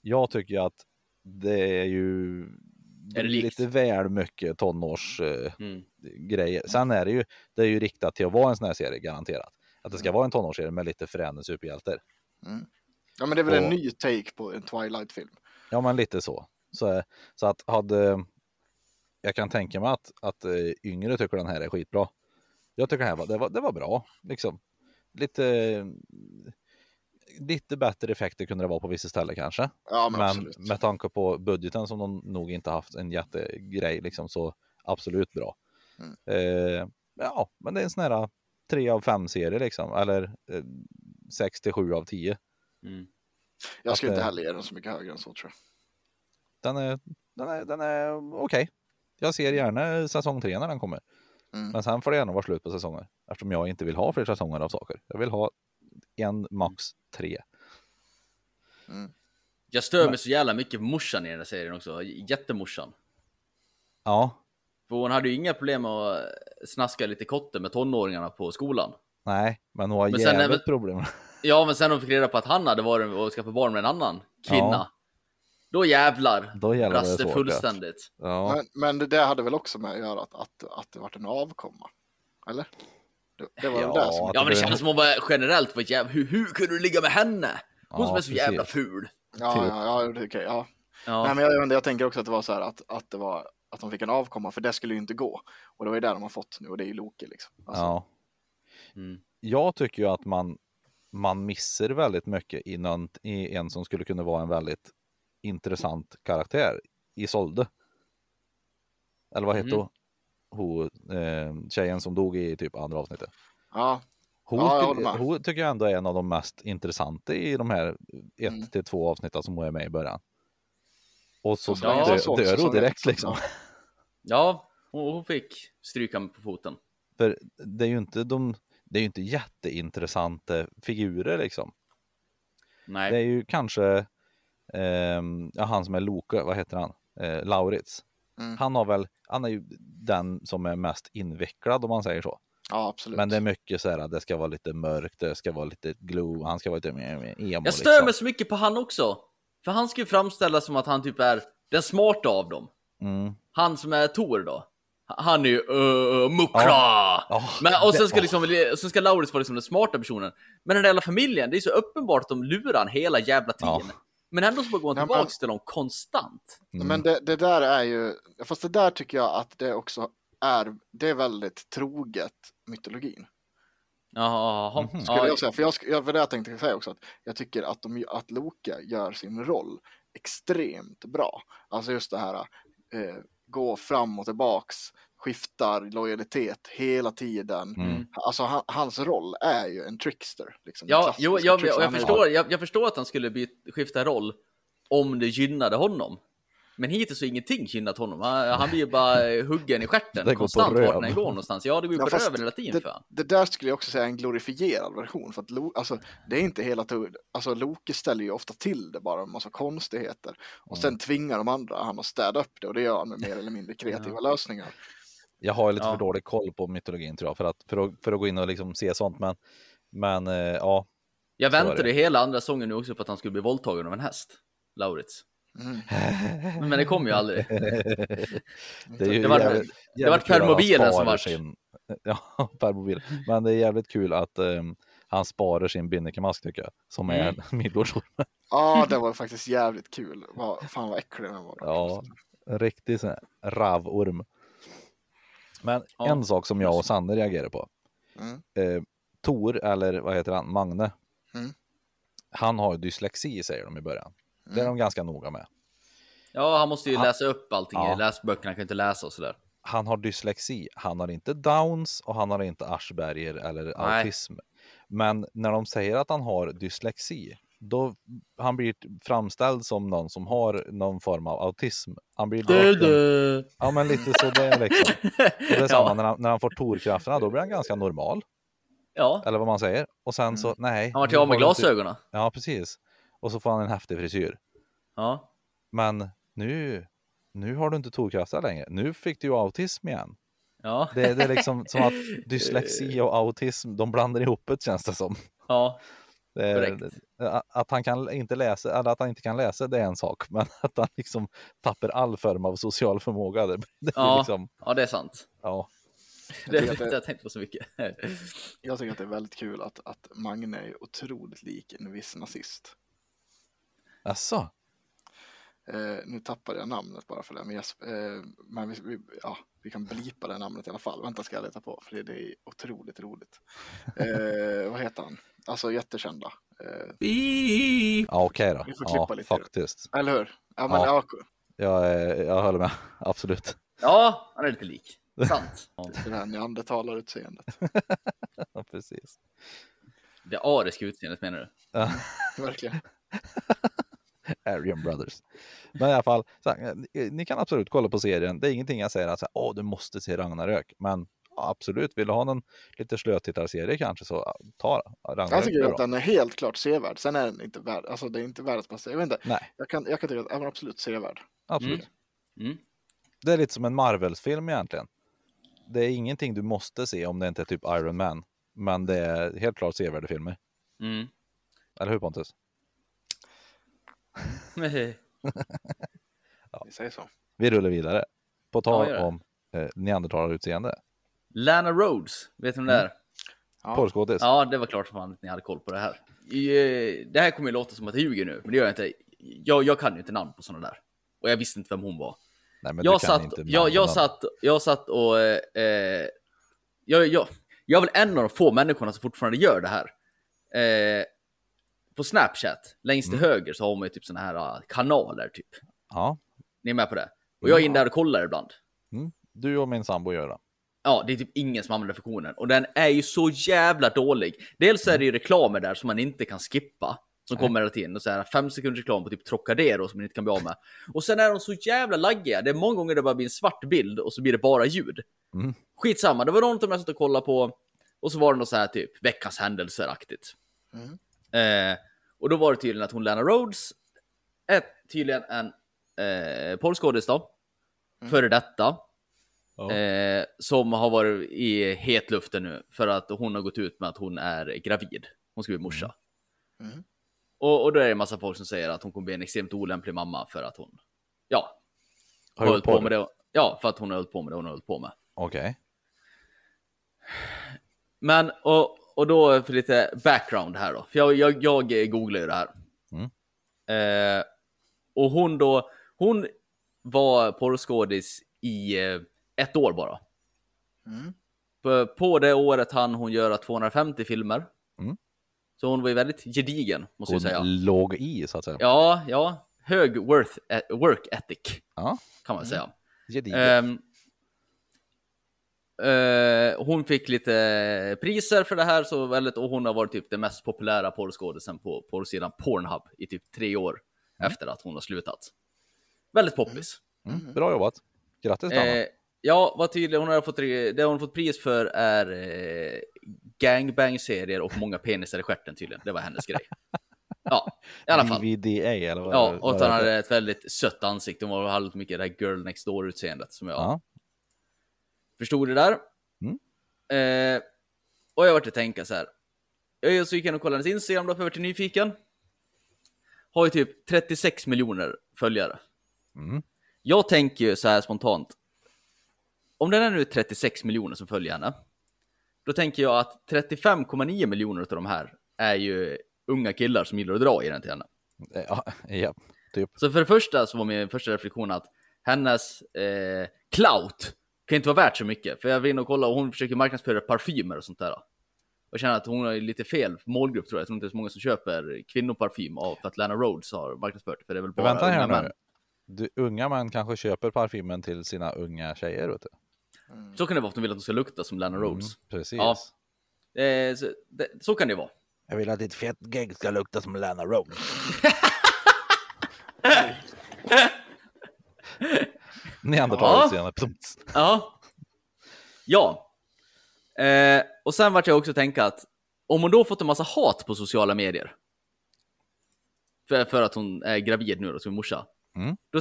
A: Jag tycker att det är ju det
B: Är det
A: lite väl mycket tonårs eh,
B: Mm.
A: grejer. Sen är det ju, det är ju riktat till att vara en sån här serie garanterat. Att det ska vara en tonårsserie med lite förändrade superhjältar.
C: Ja men det är väl en
A: Och-
C: ny take på en Twilight-film.
A: Ja, men lite så. Så, så att hade, jag kan tänka mig att, att eh, yngre tycker den här är skitbra. Jag tycker den här var, det, var, det var bra, liksom. Lite lite bättre effekter kunde det vara på vissa ställen kanske.
C: Ja, men,
A: Men
C: absolut.
A: med tanke på budgeten som de nog inte haft en jättegrej liksom så absolut bra.
C: Mm.
A: Eh, ja, men det är en sån här 3 av 5 serie liksom, eller eh, 6 till 7 av 10.
B: Mm.
C: Jag skulle
A: att,
C: inte
A: eh,
C: heller ge den så mycket högre än så tror jag.
A: Den är, den är, den är okej. Jag ser gärna säsong 3 när den kommer.
C: Mm.
A: Men sen får det gärna vara slut på säsonger. Eftersom jag inte vill ha fler säsonger av saker. Jag vill ha en, max tre.
C: Mm.
B: Jag stör mig så jävla mycket på morsan i den här serien också. Jättemorsan.
A: Ja,
B: För hon hade ju inga problem att snaska lite kotte med tonåringarna på skolan.
A: nej, men hon har
B: Men sen
A: jävligt
B: väl-
A: problem.
B: Ja, men sen hon fick reda på att han hade varit och skaffat barn med en annan kvinna.
A: Ja.
B: Då jävlar
A: Då jävlar
B: brast det fullständigt.
A: Ja,
C: Men, men det där hade väl också med att göra att, att, att det vart en avkomma? Eller? Det, det var
A: Ja,
C: det som...
B: Ja, men det kändes som hon var generellt var jävla... Hur, hur kunde du ligga med henne? Hon
A: Ja,
B: som är så jävla
A: precis.
B: ful.
C: Ja,
A: typ.
C: ja, ja, det- okej, ja.
B: Ja.
C: Nej, men jag, jag, jag tänker också att det var så här att, att det var att de fick en avkomma för det skulle ju inte gå. Och det var ju det de har fått nu och det är ju Loke liksom. Alltså,
A: ja.
B: Mm.
A: Jag tycker ju att man, man missar väldigt mycket i, någon, i en som skulle kunna vara en väldigt intressant karaktär i Solde. Eller vad hette
B: Mhm.
A: hon? eh, tjejen som dog i typ andra avsnittet.
C: ja,
A: Hon,
C: Ja, jag
A: hon tycker jag ändå är en av de mest intressanta i de här ett
C: Mm.
A: till två avsnitten som hon är med i början. Och så
C: så
B: Ja,
A: dö,
C: såg
A: dör
C: så
A: hon direkt liksom.
C: ja.
B: hon, hon fick stryka mig på foten.
A: För det är ju inte de, det är ju inte jätteintressanta figurer liksom.
B: Nej.
A: Det är ju kanske ja, han som är Loke, vad heter han? Eh, Lauritz.
C: Mm.
A: Han har väl, han är ju den som är mest invecklad om man säger så.
C: ja, absolut.
A: Men det är mycket så här, det ska vara lite mörkt, det ska vara lite glow, han ska vara lite mer emo.
B: Jag stör
A: liksom.
B: mig så mycket på han också. För han ska ju framställas som att han typ är den smarta av dem.
A: Mm.
B: Han som är Tor då. Han är ju uh, muckla!
A: Ja,
B: Men, och sen
A: det-
B: ska, liksom, sen ska Lauritz vara liksom den smarta personen. Men den där jävla familjen, det är så uppenbart att de lurar hela jävla tiden.
A: Ja.
B: Men ändå så går han tillbaks till dem konstant.
A: Mm.
C: Men det, det där är ju, fast det där tycker jag att det också är, det är väldigt troget mytologin.
B: Jaha,
A: Mhm.
C: Skulle
B: ja,
C: jag säga. För jag, för det jag tänkte säga också att jag tycker att, de, att Loke gör sin roll extremt bra. Alltså just det här, eh, gå fram och tillbaks, skiftar lojalitet hela tiden.
A: Mm.
C: Alltså han, hans roll är ju en trickster. Liksom,
B: ja, jo, jag,
C: trickster.
B: jag, jag, förstår, jag, jag förstår att han skulle byt, skifta roll om det gynnade honom. Men hittills har ingenting gynnat honom. Han, han blir ju bara huggen i
A: Det
B: stjärten konstant vart han går någonstans. Ja, det går ju
C: Ja,
B: på röven hela tiden för han.
C: Det där skulle jag också säga är en glorifierad version. För att Lo, alltså, det är inte hela tiden, alltså Loke ställer ju ofta till det bara en massa konstigheter. Och sen tvingar de andra han att städa upp det och det gör han med mer eller mindre kreativa lösningar.
A: Jag har ju lite
B: Ja.
A: för dålig koll på mytologin tror jag, för att, för att, för att gå in och liksom se sånt. Men, men eh, ja,
B: Jag väntade
A: det.
B: hela andra säsongen nu också på att han skulle bli våldtagen av en häst. Lauritz.
C: Mm.
B: Men det kom ju aldrig.
A: det är ju
B: Det var-
A: jävligt,
B: det var permobilen som vart.
A: Sin, ja, permobil. Men det är jävligt kul att ehm, han sparar sin binnikemask tycker jag, som är
B: Mm.
A: en Midgårdsorm.
C: Ja, det var faktiskt jävligt kul. Vad, fan vad äcklig den var.
A: Ja. En riktig sån här ravorm. Men
B: Ja.
A: en sak som jag och Sanne reagerar på.
C: Mm.
A: Eh, Tor, eller vad heter han, Magne.
C: Mm.
A: Han har dyslexi säger de i början. Det är
C: Mm.
A: de ganska noga med.
B: Ja, han måste ju
A: Han-
B: läsa upp allting
A: Ja.
B: i läsböckerna, han kan inte läsa och sådär.
A: Han har dyslexi, han har inte Downs och han har inte Asperger eller
B: Nej.
A: autism. Men när de säger att han har dyslexi, då han blir framställd som någon som har någon form av autism. Han blir bortglömd. Ja, men lite så det är liksom. Och det är samma
B: ja.
A: när han, när han får torkrafterna, då blir han ganska normal.
B: ja,
A: Eller vad man säger. Och sen
C: Mm.
A: så, nej.
B: han var till
A: nu
B: av med
A: du inte-
B: glasögonen.
A: Ja, precis. Och så får han en häftig frisyr.
B: Ja.
A: Men nu, nu har du inte torkrafter längre. Nu fick du ju autism igen.
B: Ja.
A: Det, det är liksom som att dyslexi och autism, de blandar ihop det känns det som.
B: ja.
A: Är,
B: Korrekt.
A: att han kan inte läsa, eller att han inte kan läsa, det är en sak. Men att han liksom tappar all form av social förmåga, det, det är
B: Ja.
A: liksom,
B: ja, det är sant.
A: ja.
B: Det jag
C: det-
B: inte tänkt på så mycket.
C: Jag tycker att det är väldigt kul att, att Magne är otroligt lik en viss nazist.
A: Asså?
C: Eh, nu tappade jag namnet bara för det, men, jag, eh, men vi, vi, ja, vi kan blipa det namnet i alla fall. Vänta ska jag leta på, för det, det är otroligt roligt. Eh, vad heter han? Alltså jättekända. Eh.
A: Ja, okej då.
C: Vi får
A: Ja,
C: klippa lite.
A: faktiskt.
C: eller hur? Ja, men,
A: Ja.
C: ja.
A: Jag, är- jag håller med. Absolut.
B: Ja, han är lite lik. Sant. Ja.
C: det här neandertalarutseendet.
A: Ja, precis.
B: Det ariska utseendet menar du?
A: Ja,
C: Verkligen.
A: Aryan Brothers. Men i alla fall, så här, ni- ni kan absolut kolla på serien. Det är ingenting jag säger att så här, Åh, du måste se Ragnarök. Men absolut, vill du ha någon lite slötittarserie kanske så ta Ragnarök.
C: Jag tycker att den är helt klart sevärd. Sen är den inte värd, alltså det är inte världens bästa. Jag vet inte,
A: Nej,
C: jag kan, jag kan tycka att den är absolut sevärd.
A: absolut.
B: Mm.
A: Det är lite som en Marvels-film egentligen. Det är ingenting du måste se om det inte är typ Iron Man. Men det är helt klart sevärda filmer.
B: Mm.
A: Eller hur Pontus?
B: Mm.
C: Vi säger så.
A: Vi rullar vidare. På tal
B: Ja,
A: om eh, neandertalarutseende.
B: Lana Rhodes, vet du vem det är?
C: Ja.
A: Porrskådis.
B: Ja, det var klart som fan att ni hade koll på det här. I, eh, Det här kommer ju låta som att jag ljuger nu, men det gör jag inte. Jag, jag kan ju inte namn på sådana där. Och jag visste inte vem hon var.
A: Nej, men
B: Jag
A: du kan
B: satt,
A: inte
B: jag, jag, satt, jag satt och... Eh, eh, jag, jag, jag är väl en av de få människorna som fortfarande gör det här. Eh, på Snapchat, längst till höger, så har man ju typ såna här ah, kanaler, typ.
A: Ja,
B: Ni är med på det? Och jag är inne där och kollar ibland.
A: du och min sambo gör det.
B: Ja, det är typ ingen som använder funktionen. Och den är ju så jävla dålig. Dels är det ju reklamer där som man inte kan skippa. Som
A: Nej.
B: kommer hela tiden. Och så här fem sekunders reklam på typ Trocadero som man inte kan bli av med. Och sen är de så jävla laggiga. Det är många gånger det bara blir en svart bild och så blir det bara ljud.
A: Mm.
B: Skitsamma, det var någon som jag satt och kollade på. Och så var det något så här typ veckans händelser-aktigt.
C: Mm.
B: Eh, och då var det tydligen att hon Lana Rhodes är tydligen en eh, porrskådis då. Före detta.
A: Ja.
B: Eh, som har varit i hetluften nu för att hon har gått ut med att hon är gravid. Hon ska bli morsa.
C: Mm.
B: Och, och då är det en massa folk som säger att hon kommer bli en extremt olämplig mamma för att hon, ja,
A: Har
B: hållit på med det. Ja, för att hon har hållit på med det hon har hållit på med.
A: Okej.
B: Men, och, och då för lite background här då. För jag, jag, jag googlar ju det här.
A: Mm.
B: Eh, och hon då, hon var porrskådis i eh, ett år bara.
C: Mm.
B: På, på det året hann hon göra 250 filmer.
A: Mm.
B: Så hon var ju väldigt gedigen, måste jag säga.
A: Hon låg i så att säga.
B: Ja, ja. Hög worth, eh, work ethic,
A: Ja.
B: kan man säga.
A: Gediget.
B: Ehm, eh, hon fick lite priser för det här, så väldigt, och hon har varit typ den mest populära porrskådisen på porrsidan Pornhub i typ tre år efter att hon har slutat. Väldigt poppis.
A: Mm. Bra jobbat. Grattis Danna.
B: Eh, ja, vad tydligt, hon har fått, det hon fått pris för är eh, gangbang-serier och många penisar i stjärten tydligen. Det var hennes grej. Ja, i alla fall.
A: DVDA eller vad
B: Ja, och att
A: det
B: han
A: heter.
B: hade ett väldigt sött ansikte. Hon var halvt mycket det här girl next door utseendet som jag
A: Ja.
B: Förstod det där.
A: Mm.
B: Eh, och jag vart att tänka så här. Jag så gick jag och kollade hennes Instagram då, för jag vart nyfiken. Har ju typ 36 miljoner följare.
A: Mm.
B: Jag tänker ju så här spontant. Om den är nu 36 miljoner som följer henne. Då tänker jag att 35,9 miljoner av de här är ju unga killar som gillar att dra i den till henne.
A: Ja, ja, typ.
B: Så för det första så var min första reflektion att hennes eh, clout kan inte vara värt så mycket. För jag var inne och kollade och hon försöker marknadsföra parfymer och sånt där. Och känner att hon har lite fel målgrupp tror jag. Jag tror inte det är så många som köper kvinnoparfym av för att Lana Rhodes har marknadsfört det. För det är väl bara
A: Vänta här
B: unga
A: nu.
B: män.
A: Du, unga män kanske köper parfymen till sina unga tjejer. Vet du?
B: Så kan det vara att de vill att de ska lukta som Lana Rhodes.
A: Mm, precis.
B: Ja. Eh, så, det, så kan det vara.
A: Jag vill att ditt fett gegg ska lukta som Lana Rhodes. Neandertalutseende. Plumps.
B: Ja. Ja. Eh, och sen vart jag också tänka att om hon då fått en massa hat på sociala medier. För, för att hon är gravid nu då som morsa.
A: Mm.
B: Då,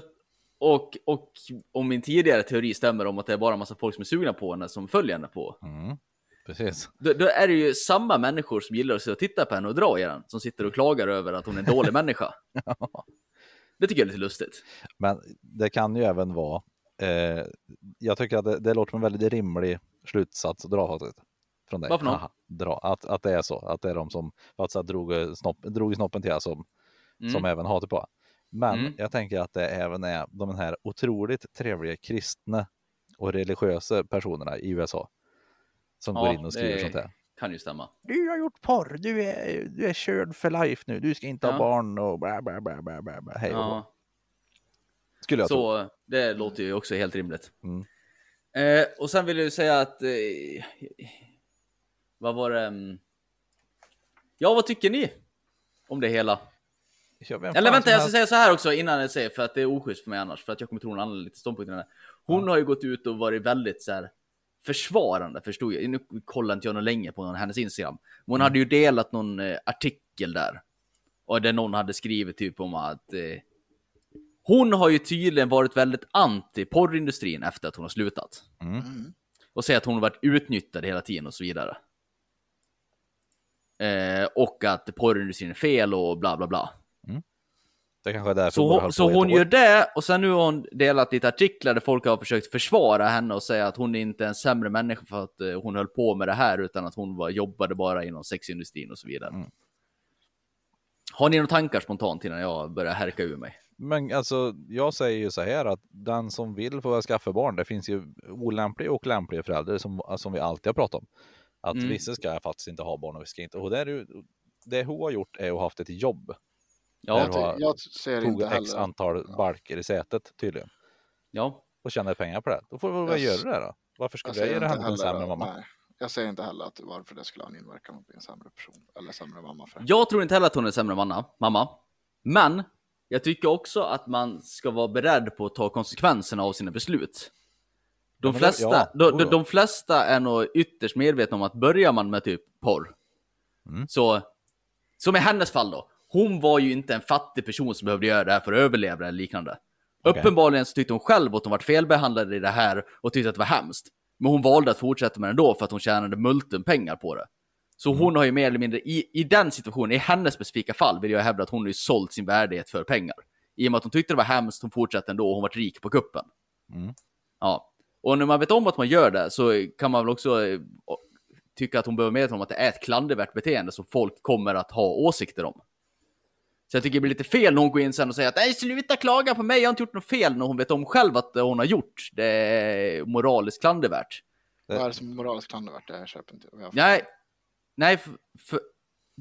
B: och, och om min tidigare teori stämmer om att det är bara en massa folk som är sugna på henne som följer henne på.
A: Mm. Precis.
B: Då, då är det ju samma människor som gillar att sitta och titta på henne och dra i den. Som sitter och klagar över att hon är en dålig människa. Det tycker jag är lite lustigt.
A: Men det kan ju även vara. Eh, jag tycker att det, det låter som en väldigt rimlig slutsats att dra faktiskt. Från dig.
B: Varför då?
A: Haha, Dra, att, att det är så. Att det är de som faktiskt drog, snopp, drog i snoppen till som,
B: Mm.
A: som även hatar på. Men
B: Mm.
A: jag tänker att det även är de här otroligt trevliga kristna och religiösa personerna i USA. Som
B: Ja,
A: går in och skriver
B: det
A: sånt där.
B: Kan ju stämma.
A: Du har gjort porr, du är, du är körd för life nu, du ska inte ha
B: Ja.
A: barn och bla bla bla bla bla. Hej.
B: Ja.
A: Skulle jag tro.
B: Så det låter ju också helt rimligt.
A: Mm.
B: Eh, och sen vill jag ju säga att... Eh, vad var det? mm, Ja, vad tycker ni om det hela?
A: Ja,
B: Eller vänta, jag ska
A: helst-
B: säga så här också innan jag säger, för att det är oschysst för mig annars, för att jag kommer tro en annan lite ståndpunkt här. Hon har ju gått ut och varit väldigt så här försvarande, förstod jag. Nu kollar inte jag något länge på någon, hennes Instagram. Men hon hade ju delat någon eh, artikel där. Och där någon hade skrivit typ om att eh, hon har ju tydligen varit väldigt anti porrindustrin efter att hon har slutat.
C: Mm.
B: Och säger att hon har varit utnyttjad hela tiden och så vidare. Eh, och att porrindustrin är fel och bla bla bla.
A: Det kanske är därför
B: Så,
A: hon
B: så hon gör det och sen nu har hon delat lite artiklar där folk har försökt försvara henne och säga att hon är inte en sämre människa för att eh, hon höll på med det här utan att hon var, jobbade bara inom sexindustrin och så vidare.
A: Mm.
B: Har ni några tankar spontant innan jag börjar härka ur mig?
A: Men alltså, jag säger ju så här att den som vill få skaffa barn, det finns ju olämpliga och lämpliga föräldrar som, som vi alltid har pratat om. Att
B: Mm.
A: vissa ska faktiskt inte ha barn och vissa ska inte. Och det, är ju, det hon har gjort är att ha haft ett jobb.
B: Ja,
C: Jag, jag ser
A: Tog
C: inte
A: x
C: heller.
A: antal balker i sätet tydligen.
B: ja.
A: Och tjänade pengar på det. Då får vi väl göra det då. Varför skulle
C: Jag
A: jag göra
C: inte
A: henne till en sämre mamma?
C: nej, jag säger inte heller att varför det skulle ha en inverkan på att bli en sämre person eller sämre mamma. För.
B: Jag tror inte heller att hon är en sämre manna, mamma. Men jag tycker också att man ska vara beredd på att ta konsekvenserna av sina beslut. De, flesta,
A: ja,
B: de, de, de flesta är nog ytterst medvetna om att börjar man med typ porr,
A: Mm.
B: så som i hennes fall då, hon var ju inte en fattig person som behövde göra det här för att överleva eller liknande.
A: Okej.
B: Uppenbarligen så tyckte hon själv att hon var felbehandlad i det här och tyckte att det var hemskt. Men hon valde att fortsätta med det ändå för att hon tjänade multum pengar på det. Så
A: Mm.
B: hon har ju mer eller mindre, i, i den situationen, i hennes specifika fall, vill jag hävda att hon har ju sålt sin värdighet för pengar. I och med att hon tyckte det var hemskt, hon fortsatte ändå och hon var rik på kuppen.
A: Mm.
B: Ja. Och när man vet om att man gör det så kan man väl också eh, tycka att hon behöver medveta om att det är ett klandervärt beteende som folk kommer att ha åsikter om. Så jag tycker det blir lite fel när hon går in sen och säger att nej, sluta klaga på mig, jag har inte gjort något fel, när hon vet om själv att det hon har gjort, det är moraliskt klandervärt.
C: Vad är det som är moraliskt klandervärt? Det här köper inte jag.
B: Nej, nej, för, för,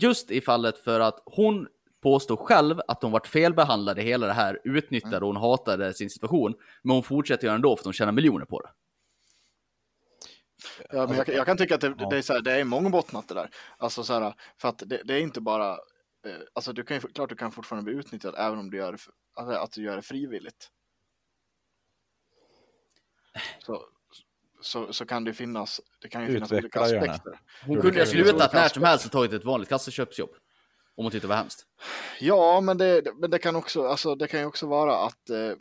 B: just i fallet för att hon påstår själv att hon varit felbehandlad i hela det här, utnyttjade och hon hatade sin situation, men hon fortsätter göra det ändå för att hon tjänar miljoner på det.
C: Ja, men jag, kan- jag kan tycka att det, det är, så här, det är mångbottnat det där. Alltså så här, för att det, det är inte bara, eh, alltså du kan ju, klart du kan fortfarande bli utnyttjad även om du gör alltså, att du gör det frivilligt. Så, så, så kan det finnas, det kan ju finnas olika
A: Utveckla gärna.
C: aspekter.
B: Hon kunde ju ha slutat när som
C: olika
B: helst och tagit ett vanligt kassaköpsjobb. Om hon tyckte det var hemskt.
C: Ja, men det, men det kan också, alltså det kan ju också vara att eh,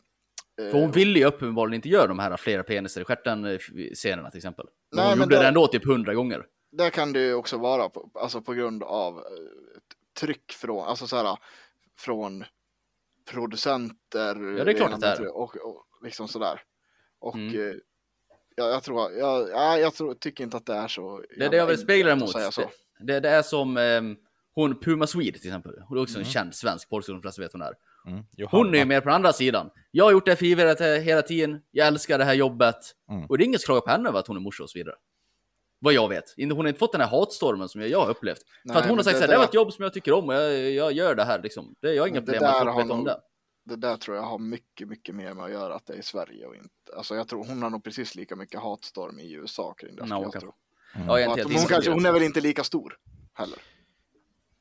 B: För hon ville ju uppenbarligen inte göra de här flera penisar i stjärten eh, scenerna till exempel. Men
C: Nej,
B: hon
C: men
B: gjorde det ändå typ hundra gånger.
C: det kan det ju också vara på, alltså på grund av eh, tryck från, alltså så här, från producenter.
B: Ja, det är klart att det är.
C: Och, och liksom sådär. Och
B: Mm.
C: Eh, ja, jag tror, jag, ja, jag tror, tycker inte att det är så.
B: Det är det jag vill spegla emot.
C: så.
B: Det, det, det är som ehm, hon Puma Swede till exempel. Hon är också
A: Mm.
B: en känd svensk porrskådis, de flesta vet hon är.
A: Mm.
B: Hon är ju mer på den andra sidan. Jag har gjort det frivilligt he- hela tiden. Jag älskar det här jobbet.
A: Mm.
B: Och det är ingen som klagar på henne över att hon är morsa och så vidare. Vad jag vet. Inte- Hon har inte fått den här hatstormen som jag, jag har upplevt.
C: Nej,
B: för att hon har sagt
C: det
B: såhär, det var
C: där-
B: ett jobb som jag tycker om och jag, jag gör det här liksom. Det, jag har inga
C: det
B: problem med att folk vet om det.
C: Det där tror jag har mycket, mycket mer med att göra att det är i Sverige och inte. Alltså jag tror hon har nog precis lika mycket hatstorm i USA kring det. Skulle jag tro.
A: Mm.
B: Ja, jag
C: hon, kanske, hon är väl inte lika stor heller.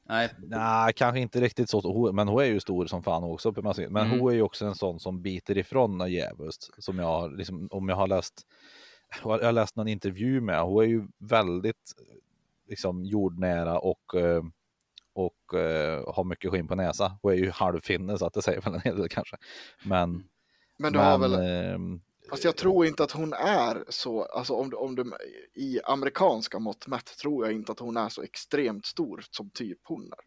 B: Nej,
A: Nej, kanske inte riktigt så. Men hon är ju stor som fan också. Men
B: Mm.
A: hon är ju också en sån som biter ifrån djävulskt. Som jag har, liksom, om jag har läst, jag har läst någon intervju med. Hon är ju väldigt liksom jordnära och eh, och eh, har mycket skinn på näsa. Hon är ju halvfinne så att det säger väl en hel del kanske. Men,
C: Men du har väl,
A: ehm,
C: fast jag tror inte att hon är så, alltså om du, om du i amerikanska mått mätt tror jag inte att hon är så extremt stor som typ hon är.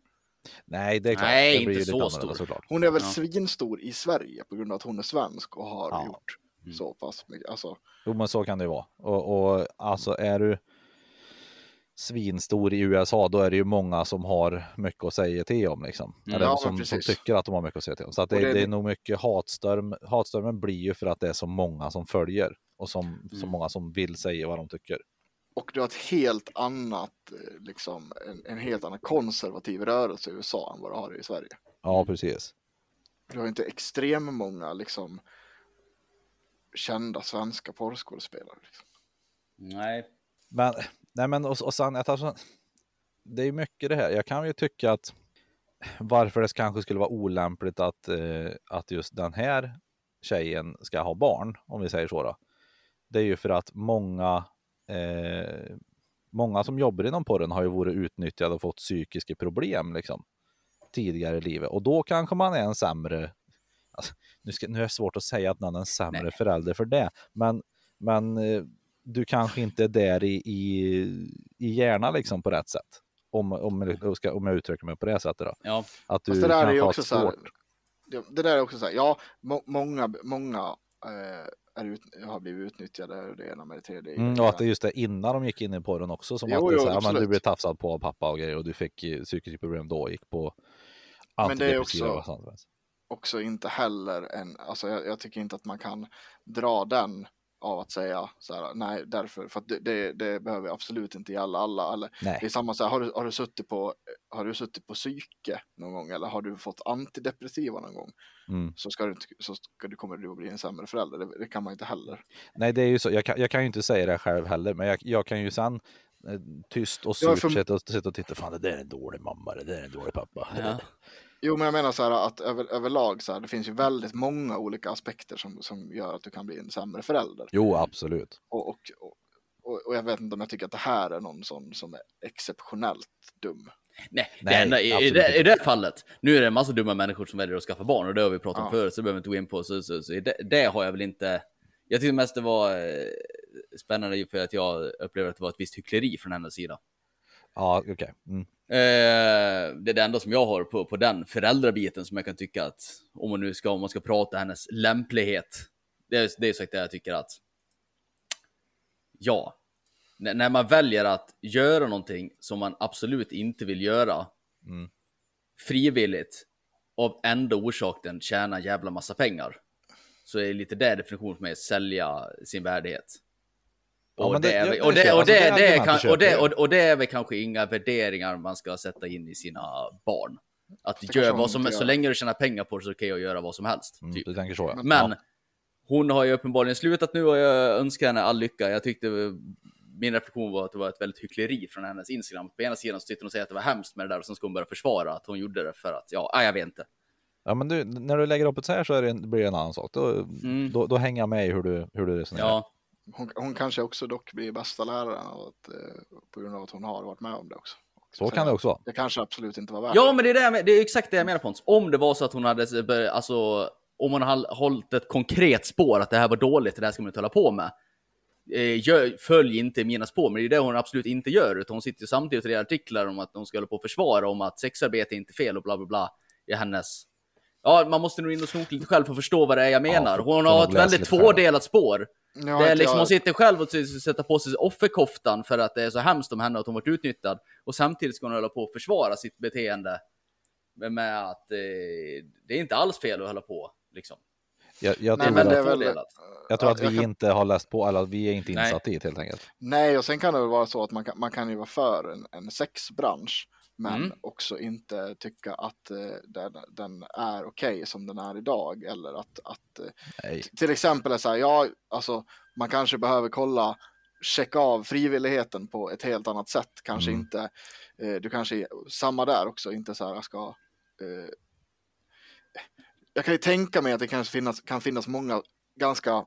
A: nej, det är klart.
B: Nej,
A: det blir
B: inte så stor.
A: såklart.
C: Hon är väl
B: Ja.
C: svinstor i Sverige på grund av att hon är svensk och har
A: Ja.
C: gjort
B: Mm.
C: så pass mycket. Alltså,
A: Jo, men så kan det ju vara. Och, och alltså är du svinstor i USA, då är det ju många som har mycket att säga till om liksom.
B: Mm.
A: Eller
C: Ja,
A: som, som tycker att de har mycket att säga till om. Så att det,
C: Och det-
A: det är nog mycket hatstorm. Hatstormen blir ju för att det är så många som följer och som så
B: Mm.
A: många som vill säga vad de tycker.
C: och du har ett helt annat, eh, liksom, en, en helt annan konservativ rörelse i USA än vad du har i Sverige.
A: Ja, precis.
C: Du har inte extrem många liksom kända svenska porrskådespelare. Liksom.
B: Nej.
A: Men, nej men och, och sen, tar så, det är mycket det här. Jag kan ju tycka att varför det kanske skulle vara olämpligt att, eh, att just den här tjejen ska ha barn, om vi säger så då. Det är ju för att många, eh, många som jobbar inom porren har ju varit utnyttjade och fått psykiska problem liksom tidigare i livet och då kanske man är en sämre Alltså, nu, ska, nu är det svårt att säga att någon är en sämre
B: Nej.
A: förälder för det, men, men eh, du kanske inte är där i, i, i hjärnan liksom på rätt sätt. Om, om, jag ska, om jag uttrycker mig på det sättet då.
B: Ja.
A: Att du
C: Fast det där är ju också så här, det, det där är också så här, ja, må, många, många eh, är ut, har blivit utnyttjade och det ena med det tredje.
A: Mm, och att det är just det innan de gick in i porren också som
C: Jo,
A: att det
C: jo,
A: så här, men du blev tafsad på av pappa och grejer och du fick eh, psykiska problem då och gick på
C: Men det är
A: antidepressiva
C: också-
A: och sånt.
C: också inte heller en, alltså jag, jag tycker inte att man kan dra den av att säga så här, nej därför, för att det, det, det behöver absolut inte gälla alla. Eller, det är samma så här, har du, har du suttit på, har du suttit på psyke någon gång eller har du fått antidepressiva någon gång
A: mm.
C: så ska du, inte- så ska du, kommer du att bli en sämre förälder. Det, det kan man inte heller.
A: Nej, det är ju så. Jag kan, jag kan ju inte säga det själv heller, men jag, jag kan ju sen eh, tyst och
C: Ja,
A: surt
C: för-
A: sitta, och, sitta och titta. Fan, det där är en dålig mamma, det där är en dålig pappa.
B: Ja.
C: Jo, men jag menar så här att över, överlag så här, det finns ju väldigt många olika aspekter som, som gör att du kan bli en sämre förälder.
A: Jo, absolut.
C: Och, och, och, och jag vet inte om jag tycker att det här är någon sån som är exceptionellt dum.
B: Nej, det
A: Nej,
B: enda, i, i,
A: absolut
B: det, i det fallet, nu är det en massa dumma människor som väljer att skaffa barn och det har vi pratat om
C: Ja.
B: förut så det behöver vi inte gå in på. Så, så, så det, det har jag väl inte. Jag tycker mest det var eh, spännande för att jag upplever att det var ett visst hyckleri från hennes sida.
A: Ja, okej. Mm.
B: Eh, det är det enda som jag har på, på den föräldrabiten som jag kan tycka att om man nu ska, om man ska prata hennes lämplighet. Det är, det är sagt det jag tycker att. Ja, N- när man väljer att göra någonting som man absolut inte vill göra.
A: Mm.
B: Frivilligt. Av enda orsaken tjäna en jävla massa pengar. Så är det lite där definitionen för mig, sälja sin värdighet.
A: Ja,
B: Och
A: det-
B: är
A: ja,
B: väl- kan-
A: jag.
B: kanske inga värderingar man ska sätta in i sina barn. Att göra vad som, så länge du tjänar pengar på det så okej att göra vad som helst.
A: Mm,
B: Typ.
A: du tänker så, ja.
C: Men-
B: Men hon har ju uppenbarligen slutat nu och jag önskar henne all lycka. Jag tyckte min reflektion var att det var ett väldigt hyckleri från hennes Instagram. På ena sidan så sitter hon att det var hemskt med det där och sen ska hon börja försvara att hon gjorde det för att, ja, jag vet inte.
A: Ja, men du, när du lägger upp det så här så är det blir det en annan sak. Då,
B: Mm.
A: då, då hänger jag med i hur du, hur du resonerar.
B: Ja,
C: Hon, hon kanske också dock blir bästa läraren att, eh, på grund av att hon har varit med om det också.
A: Så kan det också vara.
C: Det kanske absolut inte var värt
B: ja men det är, det, det är exakt det jag menar Pons. Om det var så att hon hade, alltså, om hon hade hållit ett konkret spår att det här var dåligt, det här ska man inte hålla på med. Eh, gör, följ inte mina spår, men det är det hon absolut inte gör. Utan hon sitter ju samtidigt och artiklar om att hon ska hålla på och försvara om att sexarbete är inte fel och bla bla bla. I hennes... Ja, man måste nog in och snoka lite själv för att förstå vad det är jag menar.
A: får-
B: hon har ett väldigt tvådelat spår.
C: Nu
B: Det är liksom,
C: jag-
B: hon sitter själv och sätter på sig offerkoftan för att det är så hemskt om henne att hon varit utnyttjad. Och samtidigt ska hon hålla på och försvara sitt beteende. Med- att eh, det är inte alls fel att hålla på. Liksom.
A: Jag, jag,
C: Nej,
A: tror
C: men
A: att,
C: det är väl-
A: jag tror
C: Ja,
A: att vi
C: kan-
A: inte har läst på, eller vi är inte insatta i det helt enkelt.
C: Nej, och sen kan det väl vara så att man kan, man kan ju vara för en, en sexbransch, men
B: Mm.
C: också inte tycka att eh, den, den är okej som den är idag. Eller att, att eh, till exempel så här, ja, alltså man kanske behöver kolla, checka av frivilligheten på ett helt annat sätt. Kanske
A: Mm.
C: inte, eh, du kanske, samma där också, inte så här, jag ska, eh, jag kan ju tänka mig att det kanske finnas, kan finnas många ganska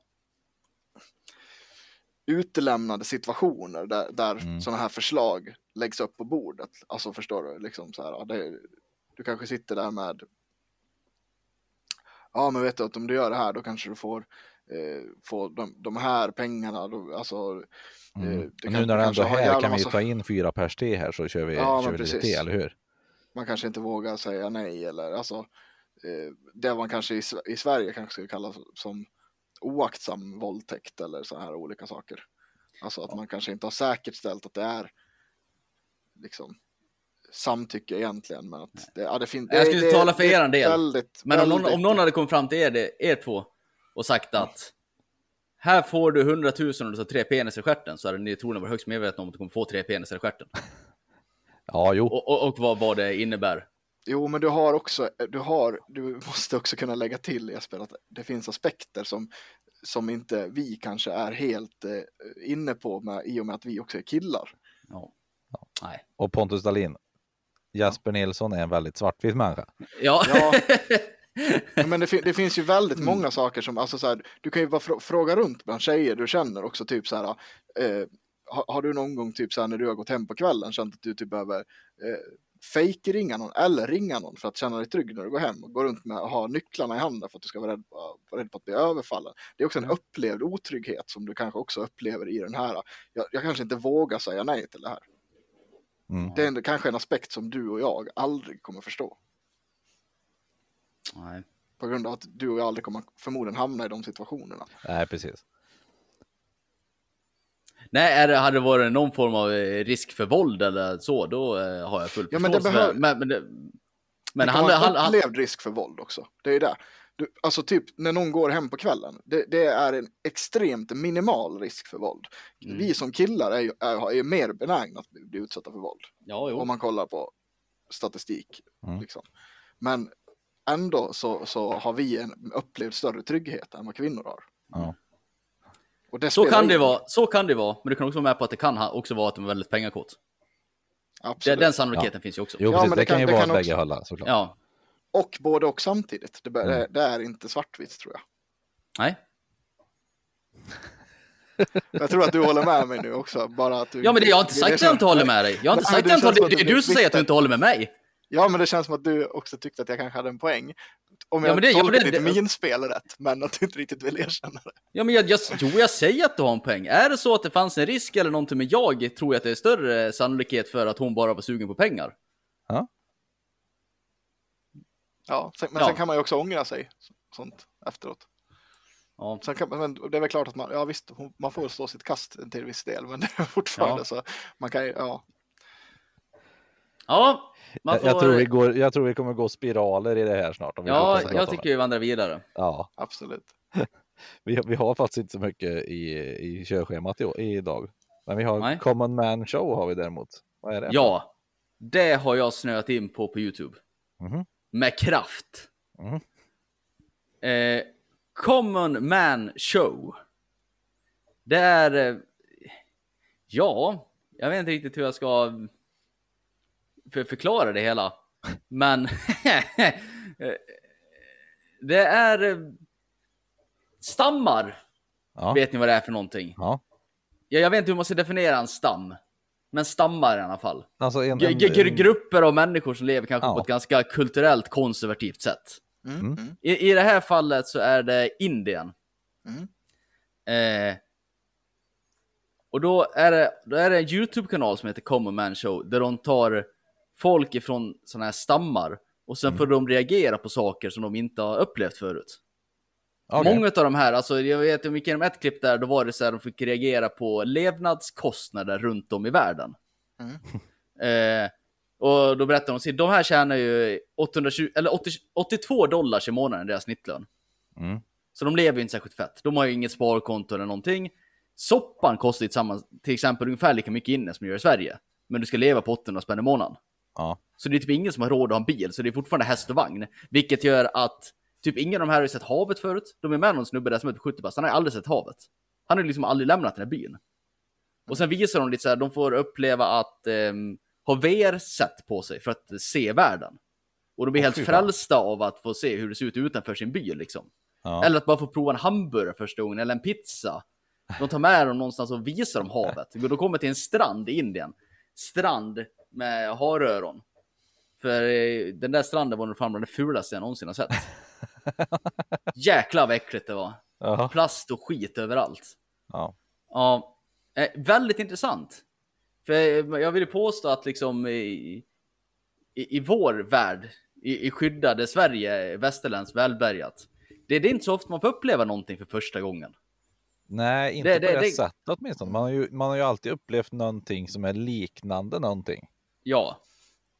C: utelämnade situationer där, där
A: Mm.
C: sådana här förslag läggs upp på bordet. Alltså förstår du, liksom så här, det, du kanske sitter där med ja men vet du att om du gör det här då kanske du får, eh, får de, de här pengarna. Då, alltså,
A: Mm.
C: Eh,
A: Och
C: kan-
A: nu när
C: det
A: ändå här kan vi
C: massa-
A: ta in fyra pers till här så kör vi,
C: Ja,
A: kör vi lite till, eller hur?
C: man kanske inte vågar säga nej eller alltså eh, det man kanske i, i Sverige kanske skulle kalla som oaktsam våldtäkt eller så här olika saker. Alltså att man kanske inte har säkerställt att det är liksom samtycke egentligen men att det, ja, det finns.
B: Jag skulle tala för
C: det
B: er del.
C: Väldigt,
B: Men om någon, om någon hade kommit fram till er, er två och sagt att här får du 100 000 om du tar tre penisar i stjärten, så hade ni troligen varit högst medvetna om att du kommer få tre penisar i stjärten.
A: Ja, jo.
B: Och, och, och vad, vad det innebär.
C: Jo, men du har också, du har, du måste också kunna lägga till Jesper att det finns aspekter som, som inte vi kanske är helt eh, inne på med, i och med att vi också är killar.
B: Ja. Nej.
A: Och Pontus Dahlin. Jasper Nilsson är en väldigt svartvit människa.
B: Ja.
C: Ja. Ja, Men det, fin- det finns ju väldigt många saker som, alltså så här, du kan ju bara frå- fråga runt bland tjejer du känner också, typ så här, eh, har, har du någon gång typ så här när du har gått hem på kvällen känt att du typ behöver eh, fake ringa någon eller ringa någon för att känna dig trygg när du går hem och gå runt med att ha nycklarna i handen för att du ska vara rädd vara rädd på att bli överfallen. Det är också en upplevd otrygghet som du kanske också upplever i den här, jag, jag kanske inte vågar säga nej till det här.
A: Mm.
C: Det är en, kanske en aspekt som du och jag aldrig kommer förstå.
B: Nej.
C: På grund av att du och jag aldrig kommer förmodligen hamna i de situationerna.
A: Nej, precis.
B: Nej, är det, hade det varit någon form av eh, risk för våld eller så, då eh, har jag full
C: Ja, men det
B: förståelse
C: behöver-
B: Men, men, det, men
C: det
B: han, han, han,
C: upplevd risk för våld också. Det är ju det. Du, alltså typ när någon går hem på kvällen. Det, det är en extremt minimal risk för våld.
B: Mm.
C: Vi som killar är ju, är, är ju mer benägna att bli, bli utsatta för våld.
B: Ja, jo.
C: Om man kollar på statistik.
A: Mm.
C: Liksom. Men ändå så, så har vi en upplevd större trygghet än vad kvinnor har.
A: Ja.
C: Och det
B: Så kan det
C: in.
B: vara, så kan det vara. Men du kan också vara med på att det kan ha- också vara att de är väldigt pengakåt.
C: Absolut.
B: den sannolikheten finns ju också.
A: Jo,
C: Ja,
A: precis.
C: men
A: Det,
C: det
A: kan ju
C: det
A: vara
C: kan
A: bägge hållen såklart.
B: Ja.
C: Och både och samtidigt. Det,
A: Mm.
C: det, är inte svartvitt tror jag.
B: Nej.
C: Jag tror att du håller med mig nu också. Bara att du
B: Ja, men det, jag har inte sagt att jag inte håller med dig. Jag har inte
C: Nej,
B: sagt
C: det
B: att jag inte håller Det är du som säger att du inte håller med mig.
C: Ja, men det känns som att du också tyckte att jag kanske hade en poäng. Om
B: Ja,
C: jag
B: men det- ja, men
C: tolkar
B: det-
C: ditt
B: det-
C: minspel rätt, men att du inte riktigt vill erkänna det.
B: Ja, men jag, jag, jo, jag säger att du har en poäng. Är det så att det fanns en risk eller någonting med jag, tror jag att det är större sannolikhet för att hon bara var sugen på pengar.
C: Ja, sen, men
B: Ja.
C: sen kan man ju också ångra sig sånt efteråt.
B: Ja.
C: Sen kan, men det är väl klart att man, ja visst, hon- man får stå sitt kast till viss del, men det är fortfarande
B: Ja.
C: så. Man kan ju, ja.
B: Ja, man
A: Jag,
B: får...
A: jag, tror vi går, jag tror vi kommer gå spiraler i det här snart. Om vi
B: Ja, jag tycker vi vandrar vidare.
A: Ja,
C: Absolut.
A: vi, vi har faktiskt inte så mycket i, i körschemat i, idag. Men vi har
B: Nej.
A: Common Man Show har vi däremot. Vad är det?
B: Ja, det har jag snöat in på på YouTube.
A: Mhm.
B: Med kraft.
A: Mhm.
B: Eh, Common Man Show. Det är... Eh, ja, jag vet inte riktigt hur jag ska för, förklara det hela. Men... det är... eh, Stammar.
A: Ja.
B: Vet ni vad det är för någonting?
A: Ja.
B: Ja, jag vet inte hur man ska definiera en stam. Men stammar i alla fall.
A: Alltså en, en,
B: g- grupper av människor som lever kanske
A: Ja.
B: på ett ganska kulturellt konservativt sätt.
C: Mm,
A: Mm.
C: mm.
B: I, I det här fallet så är det Indien.
C: Mm.
B: Eh, och då är, det, då är det en YouTube-kanal som heter Common Man Show där de tar folk ifrån sådana här stammar och sen
A: Mm.
B: får de reagera på saker som de inte har upplevt förut.
A: Okej.
B: Många av de här, alltså jag vet, jag gick igenom ett klipp där, då var det så här, de fick reagera på levnadskostnader runt om i världen.
C: Mm.
B: Eh, och då berättar de, de här tjänar ju 820, eller 80, 82 dollars i månaden, deras snittlön.
A: Mm.
B: Så de lever ju inte särskilt fett. De har ju inget sparkonto eller någonting. Soppan kostar ju till exempel ungefär lika mycket inne som det gör i Sverige. Men du ska leva på 800 spänn i månaden.
A: Ja.
B: Så det är typ ingen som har råd att ha en bil, så det är fortfarande häst och vagn. Vilket gör att typ ingen av de här har sett havet förut. De är med någon snubbe där som är på 70 bast, han har aldrig sett havet. Han har liksom aldrig lämnat den här byn. Och sen visar de lite så här, de får uppleva att ehm, ha VR-set på sig för att se världen. Och de blir
A: Åh,
B: helt frälsta av att få se hur det ser ut utanför sin by liksom.
A: Ja.
B: Eller att bara få prova en hamburgare första gången, eller en pizza. De tar med dem någonstans och visar dem havet. De kommer till en strand i Indien. Strand med haröron. För eh, den där stranden var nog fan det fulaste jag någonsin har sett. Jäklar vad äckligt det var.
A: Jaha.
B: Plast och skit överallt.
A: Ja.
B: Ja, eh, väldigt intressant. För eh, jag vill påstå att liksom i, i, i vår värld, i, i skyddade Sverige, västerländskt välbärgat, det, det är inte så ofta man får uppleva någonting för första gången.
A: Nej, inte
B: Det-
A: på
B: det,
A: det- sättet åtminstone. Man har, ju, man har ju alltid upplevt någonting som är liknande någonting.
B: Ja,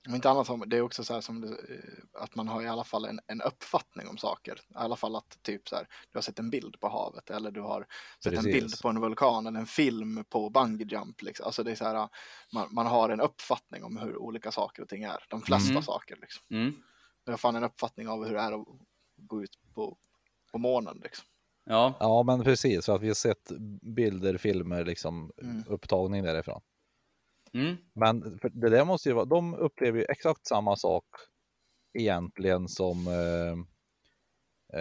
C: Om inte annat, det är också så här som det, eh, att man har i alla fall en, en uppfattning om saker. I alla fall att typ så här, du har sett en bild på havet eller du har sett en
A: Precis.
C: bild på en vulkan eller en film på bungee jump. Liksom. Alltså det är så här, man, man har en uppfattning om hur olika saker och ting är. De flesta
B: Mhm.
C: saker liksom.
B: Mm.
C: Jag har fan en uppfattning av hur det är att gå ut på, på månen liksom.
B: Ja,
A: Ja, men precis. För att vi har sett bilder, filmer, liksom
C: Mm.
A: upptagning därifrån.
B: Mm.
A: Men det där måste ju vara, de upplever ju exakt samma sak egentligen som, eh,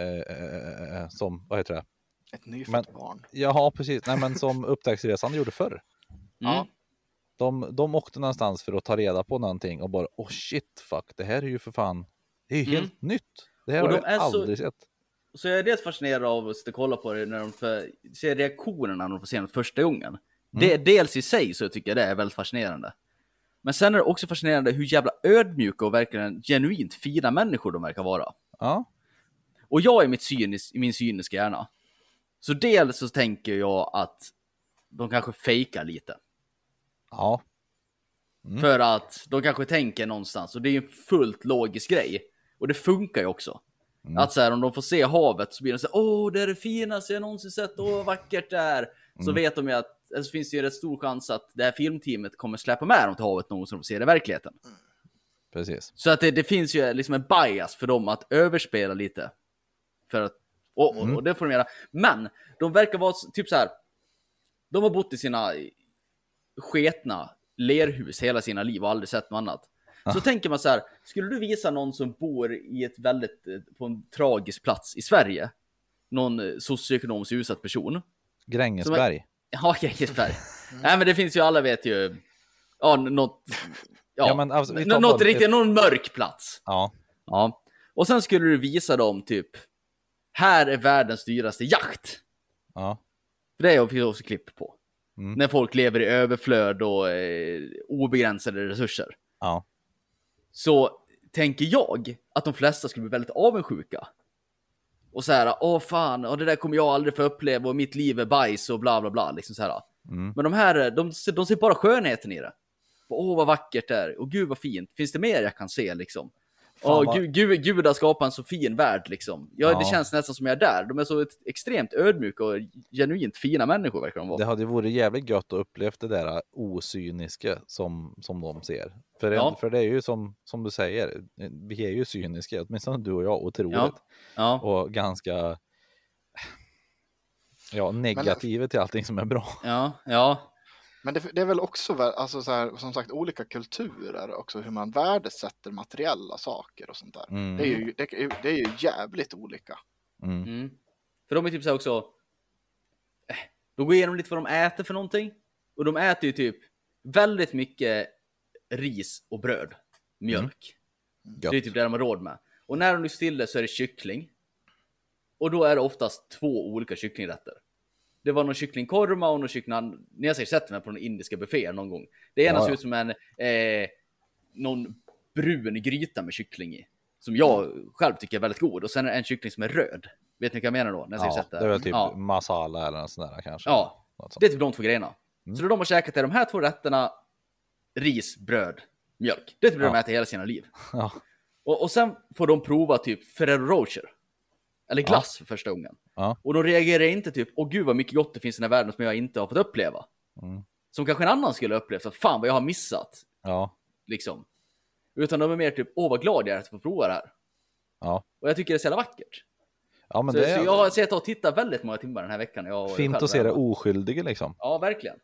A: eh, eh, eh, som vad heter det?
C: Ett nyfött barn.
A: Jaha, precis. Nej, men som upptäcktsresan gjorde förr.
B: Mm.
C: Ja.
A: De, de åkte någonstans för att ta reda på någonting och bara, oh shit, fuck, det här är ju för fan, det är ju
B: Mm.
A: helt nytt. Det här
B: Och
A: har
B: de
A: jag
B: är så-
A: aldrig sett.
B: Så jag är dels fascinerad av att sitta och kolla på det när de ser reaktionerna när de får se det första gången. Det, dels i sig så tycker jag det är väldigt fascinerande. Men sen är det också fascinerande hur jävla ödmjuka och verkligen genuint fina människor de verkar vara.
A: Ja,
B: Och jag är mitt cynis, min cyniska hjärna. Så dels så tänker jag att de kanske fejkar lite.
A: ja, Mm.
B: För att de kanske tänker någonstans, och det är ju en fullt logisk grej. Och det funkar ju också.
A: Mm.
B: Att så här, om de får se havet så blir de så här, åh det är det finaste jag någonsin sett, åh vad vackert det är. Så
A: Mm.
B: vet de ju att, eller så finns det ju rätt stor chans att det här filmteamet kommer släppa med dem till havet någon så de får se det i verkligheten.
A: precis.
B: Så att det, det finns ju liksom en bias för dem att överspela lite. För att, och, och,
A: Mm.
B: och det får de göra. Men de verkar vara typ så här. De har bott i sina sketna lerhus hela sina liv och aldrig sett något annat. Så tänker man så här, skulle du visa någon som bor i ett väldigt, eh, på en tragisk plats i Sverige, någon eh, socioekonomiskt utsatt person,
A: Grängesberg.
B: ja, Grängesberg. Nej men det finns ju, alla vet ju, ja, något, ja,
A: Ja, men alltså, vi
B: något
A: bara-
B: riktigt, någon mörk plats.
A: Ja,
B: Ja, och sen skulle du visa dem typ, här är världens dyraste jakt.
A: ja,
B: För det är jag också klipp på.
A: Mm.
B: När folk lever i överflöd och eh, obegränsade resurser.
A: ja,
B: Så tänker jag att de flesta skulle bli väldigt avundsjuka. Och så här, åh fan, och det där kommer jag aldrig få uppleva och mitt liv är bajs och bla bla bla. Liksom så här.
A: Mm.
B: Men de här, de, ser- de ser bara skönheten i det. Åh vad vackert det är, och gud vad fint. Finns det mer jag kan se liksom? Åh,
A: vad-
B: gud, gud, gud har skapat en så fin värld liksom. Ja,
A: Ja.
B: det känns nästan som jag är där. De är så extremt ödmjuka och genuint fina människor verkar de vara.
A: det hade varit jävligt gött att uppleva det där osyniska som, som de ser. För,
B: Ja.
A: för det är ju som, som du säger, vi är ju cyniska, åtminstone du och jag, otroligt.
B: Ja. Ja,
A: Och ganska ja, negativa till allting som är bra.
B: ja, ja.
C: Men det, det är väl också, alltså så här, som sagt, olika kulturer också, hur man värdesätter materiella saker och sånt där.
A: Mm.
C: Det, är ju, det, det är ju jävligt olika.
A: Mm.
B: Mm. För de är typ så här också. eh, De går igenom lite vad de äter för någonting. Och de äter ju typ väldigt mycket ris och bröd. Mjölk.
A: Gött.
B: Det är typ det de har råd med. Och när de är stilla så är det kyckling. Och då är det oftast två olika kycklingrätter. Det var någon kycklingkorma och någon kyckling... Ni har säkert sett den på någon indiska bufféer någon gång. Det ena
A: Ja,
B: ser ut som en... Eh, någon brun gryta med kyckling i. Som jag själv tycker är väldigt god. Och sen är det en kyckling som är röd. Vet ni vad jag menar då? När jag
A: Ja,
B: sett
A: det är väl typ
B: Ja.
A: masala eller något sånt där kanske.
B: Ja, det är typ de två grejerna.
A: Mm.
B: Så det de har käkat är de här två rätterna, ris, bröd, mjölk. Det är typ det de
A: Ja.
B: äter hela sina liv.
A: Ja.
B: Och, och sen får de prova typ Ferrero Rocher. Eller glass för första gången.
A: Ja.
B: Och de reagerar inte typ, åh gud vad mycket gott det finns i den här världen som jag inte har fått uppleva.
A: Mm.
B: Som kanske en annan skulle ha upplevt, att fan vad jag har missat.
A: Ja.
B: Liksom. Utan de är mer typ, åh vad glad jag är att få prova det här.
A: Ja.
B: Och jag tycker det är så jävla vackert.
A: ja, men
B: så,
A: det
B: så jag har sett och tittat väldigt många timmar den här veckan. Jag,
A: fint att se det
B: hemma.
A: oskyldiga liksom.
B: Ja, verkligen.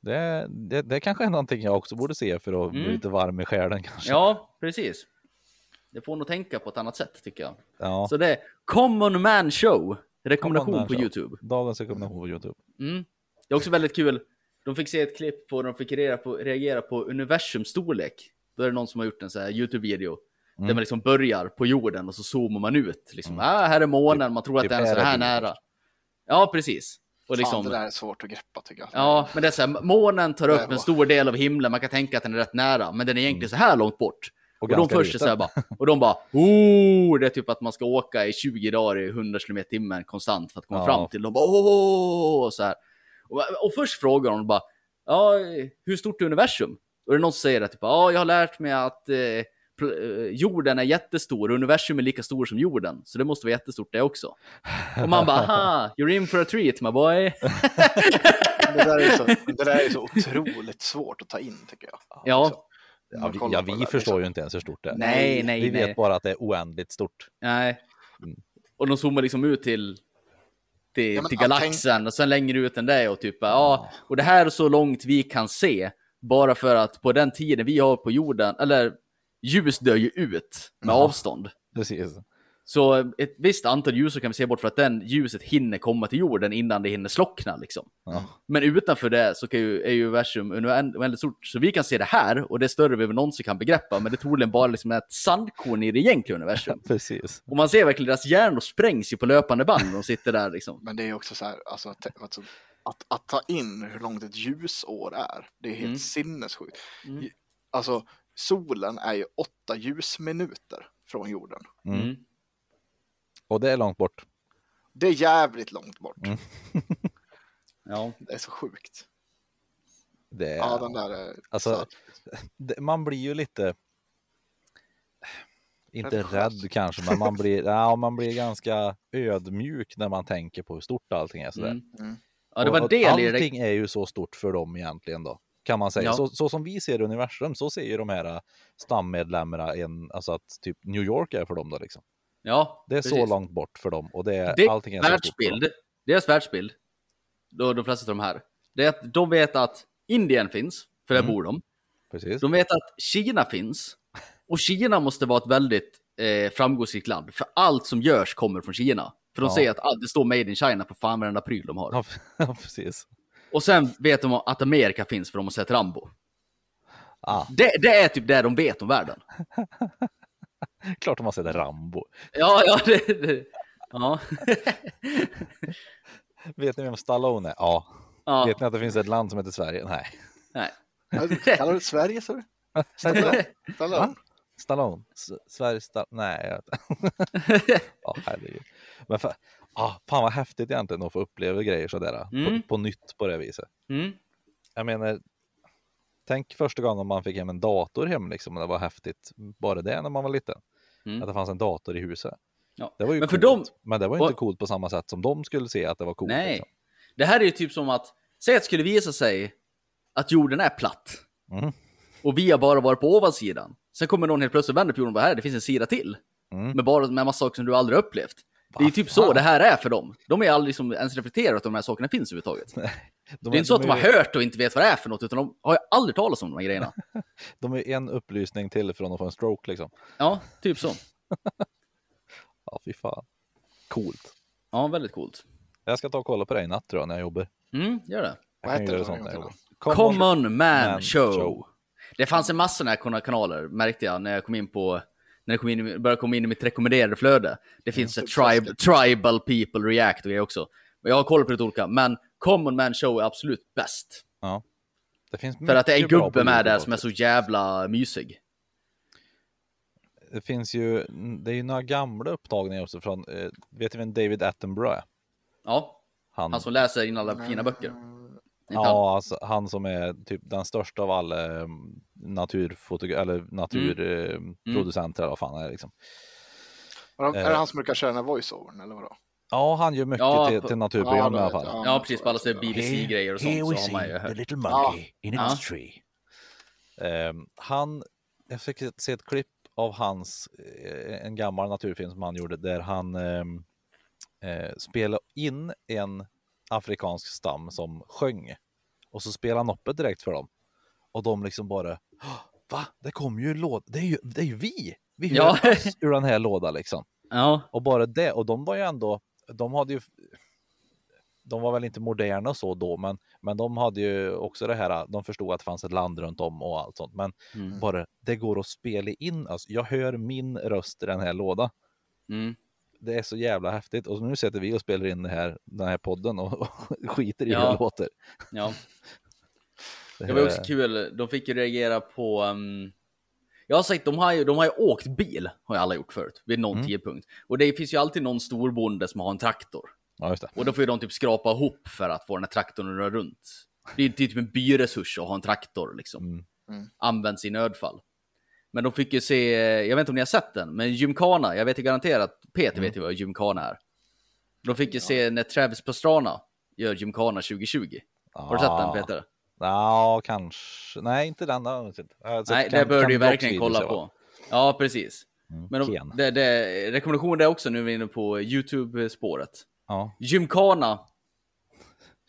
A: Det, det, det kanske är någonting jag också borde se för att bli
B: Mm.
A: lite varm i själen kanske.
B: Ja, precis. Det får nog tänka på ett annat sätt tycker jag.
A: Ja.
B: Så det är Common Man Show. Rekommendation
A: Man
B: på
A: Show.
B: YouTube.
A: Dagens rekommendation på Youtube.
B: Mm. Det är också väldigt kul. De fick se ett klipp på de fick reagera på, reagera på universums storlek. Då är det någon som har gjort en sån här YouTube-video. Där
A: Mm.
B: man liksom börjar på jorden och så zoomar man ut. Liksom, ah, här är månen, man tror att
A: typ
B: den är så
A: här
B: nära. Ja, precis. Och
C: Fan,
B: liksom,
C: det där är svårt att greppa tycker jag.
B: ja, men det är så här, månen tar upp en stor del av himlen. Man kan tänka att den är rätt nära, men den är egentligen så här långt bort. Och, de
A: ganska
B: först är så här bara, och de bara, oh, det är typ att man ska åka i 20 dagar i 100 km timmen konstant för att komma
A: Ja.
B: fram till. De bara, åh, och så här. Och, och först frågar de bara, ja, hur stort är universum? Är det någon som säger att typ, ja, jag har lärt mig att eh, eh, jorden är jättestor, och universum är lika stor som jorden, så det måste vara jättestort det också. Och man bara, aha, you're in for a treat my boy.
C: Det där, är så, det där är så otroligt svårt att ta in tycker jag.
B: Ja.
A: Ja, vi, ja,
C: det
A: vi förstår
C: liksom.
A: ju inte ens hur stort det är.
B: Nej, nej,
A: vi
B: nej.
A: vet bara att det är oändligt stort.
B: Nej.
A: Mm.
B: Och de zoomar liksom ut till, till,
C: Ja, men
B: till galaxen och sen längre ut än det och typ ja, och det här är så långt vi kan se. Bara för att på den tiden vi har på jorden, eller ljus dör ju ut med
A: Ja.
B: avstånd.
A: Precis.
B: Så ett visst antal ljus så kan vi se bort för att den ljuset hinner komma till jorden innan det hinner slockna liksom.
A: Ja.
B: Men utanför det så kan ju, är ju universum oändligt stort. Så vi kan se det här och det är större än vi någonsin kan begreppa. Men det är troligen bara liksom ett sandkorn i det egentliga universum.
A: Precis.
B: Och man ser verkligen deras hjärnor sprängs ju på löpande band de sitter där liksom.
C: Men det är också så här, alltså, att- alltså, att, att ta in hur långt ett ljusår är, det är helt
B: Mm.
C: sinnessjukt.
B: Mm.
C: Alltså, solen är ju åtta ljusminuter från jorden.
A: Mm. Och det är långt bort.
C: Det är jävligt långt bort.
A: Mm.
B: Ja.
C: Det är så sjukt.
A: Det är,
C: Ja, den där är...
A: Alltså,
C: så-
A: det, man blir ju lite, inte rädd kanske, men man blir, ja, man blir ganska ödmjuk när man tänker på hur stort allting är. Sådär.
B: Mm.
C: Mm.
B: ja, det var
A: Och-
B: del i det.
A: Allting är ju så stort för dem egentligen då, kan man säga.
B: Ja.
A: Så, så som vi ser universum, så ser ju de här äh, stammedlemmarna, en, alltså att typ New York är för dem då liksom.
B: Ja,
A: Det är så
B: precis.
A: långt bort för dem och det är,
B: Det
A: allting är så dem.
B: världsbild, deras världsbild, då de flesta av de här, det är att de vet att Indien finns, för där
A: Mm.
B: bor de.
A: Precis.
B: De vet att Kina finns. Och Kina måste vara ett väldigt eh, framgångsrikt land. För allt som görs kommer från Kina. För de
A: Ja.
B: säger att allt, det står Made in China på fan varenda pryl de har.
A: Ja, precis.
B: Och sen vet de att Amerika finns för de har sett Rambo.
A: Ah,
B: Det, det är typ det de vet om världen.
A: klart de har sett Rambo.
B: Ja, ja, det... det ja.
A: Vet ni vem Stallone är? Ja.
B: ja.
A: Vet ni att det finns ett land som heter Sverige? Nej.
B: Nej.
C: Kallar du det Sverige, du? Stallone? Stallone?
A: Stallone? S- Sverige Stall... Nej, jag vet inte. Ja, herregud. Men för... ah, fan vad häftigt egentligen att få uppleva grejer sådär.
B: Mm.
A: På, på nytt på det viset.
B: Mm.
A: Jag menar, tänk första gången man fick hem en dator hem liksom. och Det var häftigt. Bara det när man var liten.
B: Mm.
A: Att det fanns en dator i huset.
B: Ja.
A: Det var ju
B: Men för
A: coolt.
B: dem-
A: Men det var ju inte
B: och-
A: coolt på samma sätt som de skulle se att det var coolt.
B: Nej.
A: Liksom.
B: Det här är ju typ som att, säg att det skulle visa sig att jorden är platt.
A: Mm.
B: Och vi har bara varit på ovansidan. Sen kommer någon helt plötsligt vänder på jorden och bara, här, det finns en sida till.
A: Mm.
B: Med bara med massa saker som du aldrig upplevt. Det är typ så det här är för dem. De är aldrig liksom ens reflekterat att de här sakerna finns överhuvudtaget.
A: De,
B: det är inte så att de har
A: är,
B: hört och inte vet vad det är för något, utan de har ju aldrig talat om de här grejerna.
A: de är en upplysning till från att få en stroke liksom.
B: Ja, typ så.
A: Ja, fy fan. Coolt.
B: Ja, väldigt coolt.
A: Jag ska ta och kolla på det i natt tror jag när jag jobbar.
B: Mm, gör det.
A: Jag
C: Vad heter det
A: sånt jag jobbar.
B: Common, Man,
A: Man
B: show.
A: Show.
B: Det fanns en massa sådana här kanaler, märkte jag, när jag kom in på när jag kom in, i- började komma in i mitt rekommenderade flöde. Det finns ett tribe, tribal people react och grejer också. Jag har kollat på lite olika, men Common Man Show är absolut bäst.
A: Det finns
B: För att det är en gubbe med där som är så
A: också.
B: jävla mysig.
A: Det finns ju, det är ju några gamla upptagningar också från, eh, vet du vem David Attenborough är?
B: Ja,
A: Han,
B: han som läser in alla fina böcker. Inte han?
A: ja, alltså, han som är typ den största av alla eh, naturfotog- eller naturproducenter eller vad fan är det liksom.
C: Är det- är
A: Eh.
C: det han som brukar köra den här voiceovern eller vadå?
A: Ja, han gör mycket
B: Ja,
A: till, till naturprogram
C: Ja,
A: i alla fall.
C: jag.
B: Ja, precis. På alla BBC-grejer och sånt så har man ju hört.
E: little
C: monkey
E: in
B: its
E: tree.
A: Ehm, han, jag fick se ett klipp av hans, eh, en gammal naturfilm som han gjorde där han ehm, eh, spelade in en afrikansk stam som sjöng. Och så spelade han upp det direkt för dem. Och de liksom bara, "Åh, va? Det kommer ju låda, det är ju, det är ju vi! Vi hör
B: Ja.
A: oss ur den här lådan liksom.
B: Ja,
A: Och bara det, och de var ju ändå, de hade ju, de var väl inte moderna så då, men, men de hade ju också det här, de förstod att det fanns ett land runt om och allt sånt. Men
B: mm.
A: bara, det går att spela in, alltså, jag hör min röst i den här lådan.
B: Mm.
A: Det är så jävla häftigt. Och nu sätter vi och spelar in det här, den här podden och, och skiter i hur
B: Ja.
A: det låter.
B: ja.
A: Det
B: Det var också kul, de fick ju reagera på... Um... Jag har sagt, de har, ju, de har ju åkt bil, har ju alla gjort förut, vid någon
A: Mm.
B: tidpunkt. Och det finns ju alltid någon storbonde som har en traktor.
A: Ja, just det.
B: Och då får ju de typ skrapa ihop för att få den här traktorn att röra runt. Det är är typ en byresurs att ha en traktor liksom.
A: Mm.
C: Mm.
B: används i nödfall. Men de fick ju se, jag vet inte om ni har sett den, men Gymkhana, jag vet ju garanterat, Peter vet ju vad Gymkhana är. De fick ju se när Travis Pastrana gör Gymkhana 2020. Har du sett den Peter?
A: Ja, kanske. Nej, inte den. inte sett
B: Nej,
A: Ken-
B: det bör du verkligen kolla på. Ja, precis.
A: Mm,
B: Men
A: Ken.
B: det, det, rekommendation det också nu är vi inne på YouTube-spåret.
A: Ja,
B: Gymkhana.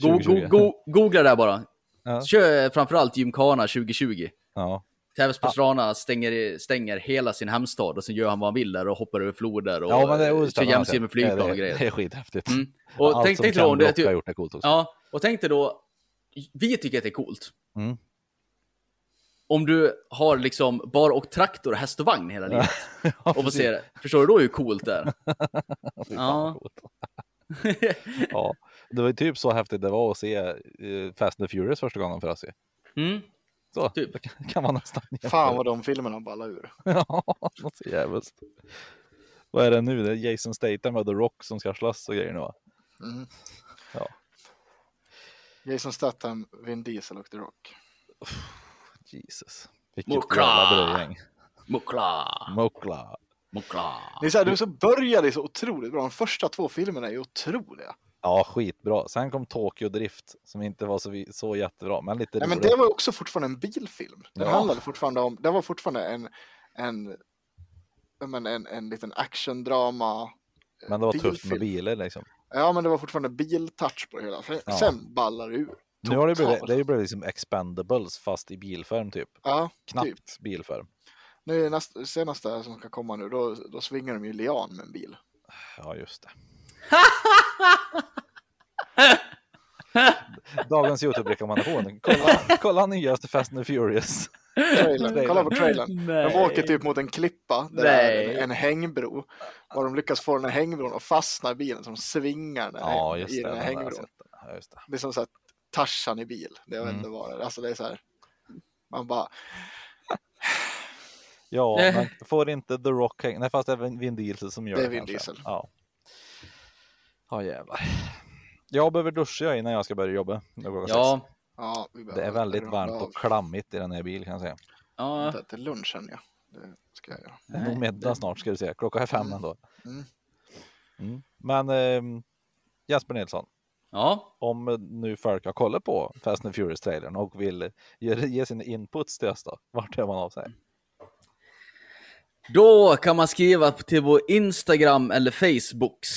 B: Go, go,
A: 2020.
B: go, googla där bara.
A: Ja.
B: Kör framförallt Gymkhana 2020.
A: ja.
B: Travis Pastrana stänger, stänger hela sin hemstad och sen gör han vad han vill där och hoppar över floder och
A: ja men det är
B: kör jämsides med flygplan
A: det,
B: och
A: det,
B: grejer.
A: Det är skithäftigt.
B: Mm. Och
A: Allt
B: tänk,
A: som
B: tänk
A: Ken
B: då om det,
A: Block har gjort är coolt också.
B: Ja, och tänk dig då, vi tycker att det är coolt.
A: Mm.
B: Om du har liksom bara åkt traktor och häst och vagn hela livet.
A: Ja,
B: och får se det. Förstår du då hur coolt det är? Ja.
A: ja, det var ju typ så häftigt det var att se eh, Fast and the Furious första gången för oss. ju.
B: Mm.
A: Så,
B: Typ.
A: det kan- kan man nästan jämföra.
C: Fan vad de filmerna ballar ur.
A: Ja, något så jävligt. Vad är det nu? Det är Jason Statham och The Rock som ska slåss och grejer nu va?
C: Mm.
A: Ja.
C: Jason Statham, Vin Diesel och The Rock.
A: Jesus. Vilket
B: Mokla! Mukla,
A: Mokla.
B: mukla.
C: Det är så här, det så började så otroligt bra. De första två filmerna är otroliga.
A: Ja, skitbra. Sen kom Tokyo Drift som inte var så, så jättebra, men lite
C: Nej, men
A: rolig.
C: det var också fortfarande en bilfilm. Den
A: Ja.
C: handlade fortfarande om, det var fortfarande en, en, men en, en liten actiondrama.
A: Men det var tufft med
C: bilfilm.
A: bilar liksom.
C: Ja, men det var fortfarande biltouch på det hela. Sen,
A: Ja.
C: sen ballar det ur.
A: Nu har det blivit,
C: Totalt.
A: det har ju blivit liksom expendables fast i bilform typ.
C: Ja,
A: Knappt
C: typ.
A: bilform.
C: Nu nästa, senaste som ska komma nu, då, då svingar de ju lian med en bil.
A: Ja, just det. Dagens YouTube-rekommendation. Kolla, kolla nyaste Fast and the Furious.
C: Trailern. Kolla på trailern. De åker typ mot en klippa där det är
B: Nej.
C: en, en hängbro. Och de lyckas få den här hängbron att fastna i bilen så de svingar den
A: Ja, just
C: i
A: det.
C: den här hängbron.
A: Ja, just det.
C: Det är som så här Tarzan i bil. Det
A: Mm.
C: inte vad det är. Alltså det är så här. Man bara,
A: Ja, men får inte The Rock hänga? Nej, fast det är Vin Diesel som gör
C: Det
A: det.
C: är Vin
A: kanske.
C: Diesel.
A: Ja. Ja, jävlar. Jag behöver duscha innan jag ska börja jobba.
B: Ja,
C: ja, vi
A: Det är väldigt varmt och klammigt i den här bilen kan jag säga.
B: ja.
C: Vänta till lunchen ja. Det ska jag göra.
A: Det är nog middag snart ska du se. Klockan är fem
C: Mm.
A: ändå.
C: Mm.
A: Mm. Men ehm, Jesper Nilsson,
B: ja.
A: om nu folk har kollat på Fast and Furious-trailern och vill ge, ge sin inputs till oss då, vart hör man av sig?
B: Då kan man skriva till vår Instagram eller Facebooks.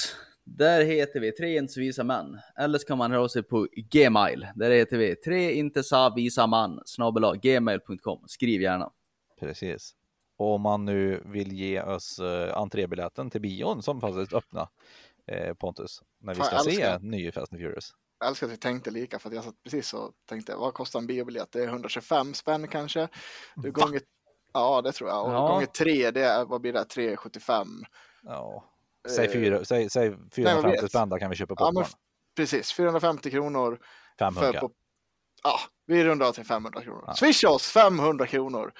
B: Där heter vi Tre inte visa män. Eller så kan man höra av sig på Gmail. Där heter vi Tre inte visa man snabel gmail.com. Skriv gärna.
A: Precis. Och om man nu vill ge oss uh, entrébiljetten till bion som faktiskt öppna eh, Pontus, när vi ska se
C: älskar-
A: ny Fast and Furious.
C: Jag älskar att vi tänkte lika för att jag satt precis och tänkte vad kostar en biobiljett? Det är 125 spänn kanske. Du gånger, ja det tror jag. Och
B: Ja.
C: gånger tre, det är, vad blir det? 375.
A: Ja. Säg,
C: Eh,
A: fyra, säg, säg
C: men
A: 450
C: vet.
A: spänn, kan vi köpa
C: Ja,
A: popcorn.
C: men Precis, 450 kronor.
A: 500.
C: För på, ja, vi rundar av till 500 kronor.
A: Ja.
C: Swisha oss 500 kronor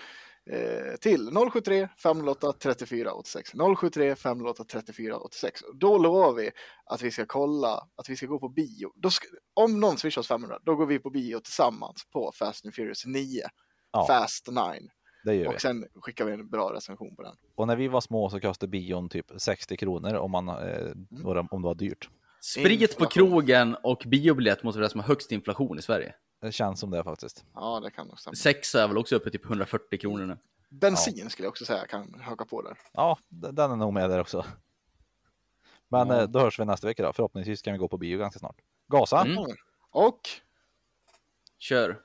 C: eh, till 073 508 34 86. 073 508 34 86. Då lovar vi att vi ska kolla, att vi ska gå på bio. Då ska, om någon swishar oss 500, då går vi på bio tillsammans på Fast and Furious 9.
A: Ja.
C: Fast 9.
A: Det gör vi.
C: Och sen skickar vi en bra recension på den.
A: Och när vi var små så kostade bion typ 60 kronor om, man, eh, om det var dyrt.
B: Sprit på krogen och biobiljett måste vara det som har högst inflation i Sverige.
A: Det känns som det faktiskt.
C: Ja, det kan nog stämma.
B: Sexa är väl också uppe typ 140 kronor nu.
C: Bensin skulle jag också säga kan haka på där.
A: Ja, den är nog med där också. Men
B: Ja.
A: eh, då hörs vi nästa vecka då. Förhoppningsvis kan vi gå på bio ganska snart. Gasa!
B: Mm.
C: Och
B: Kör!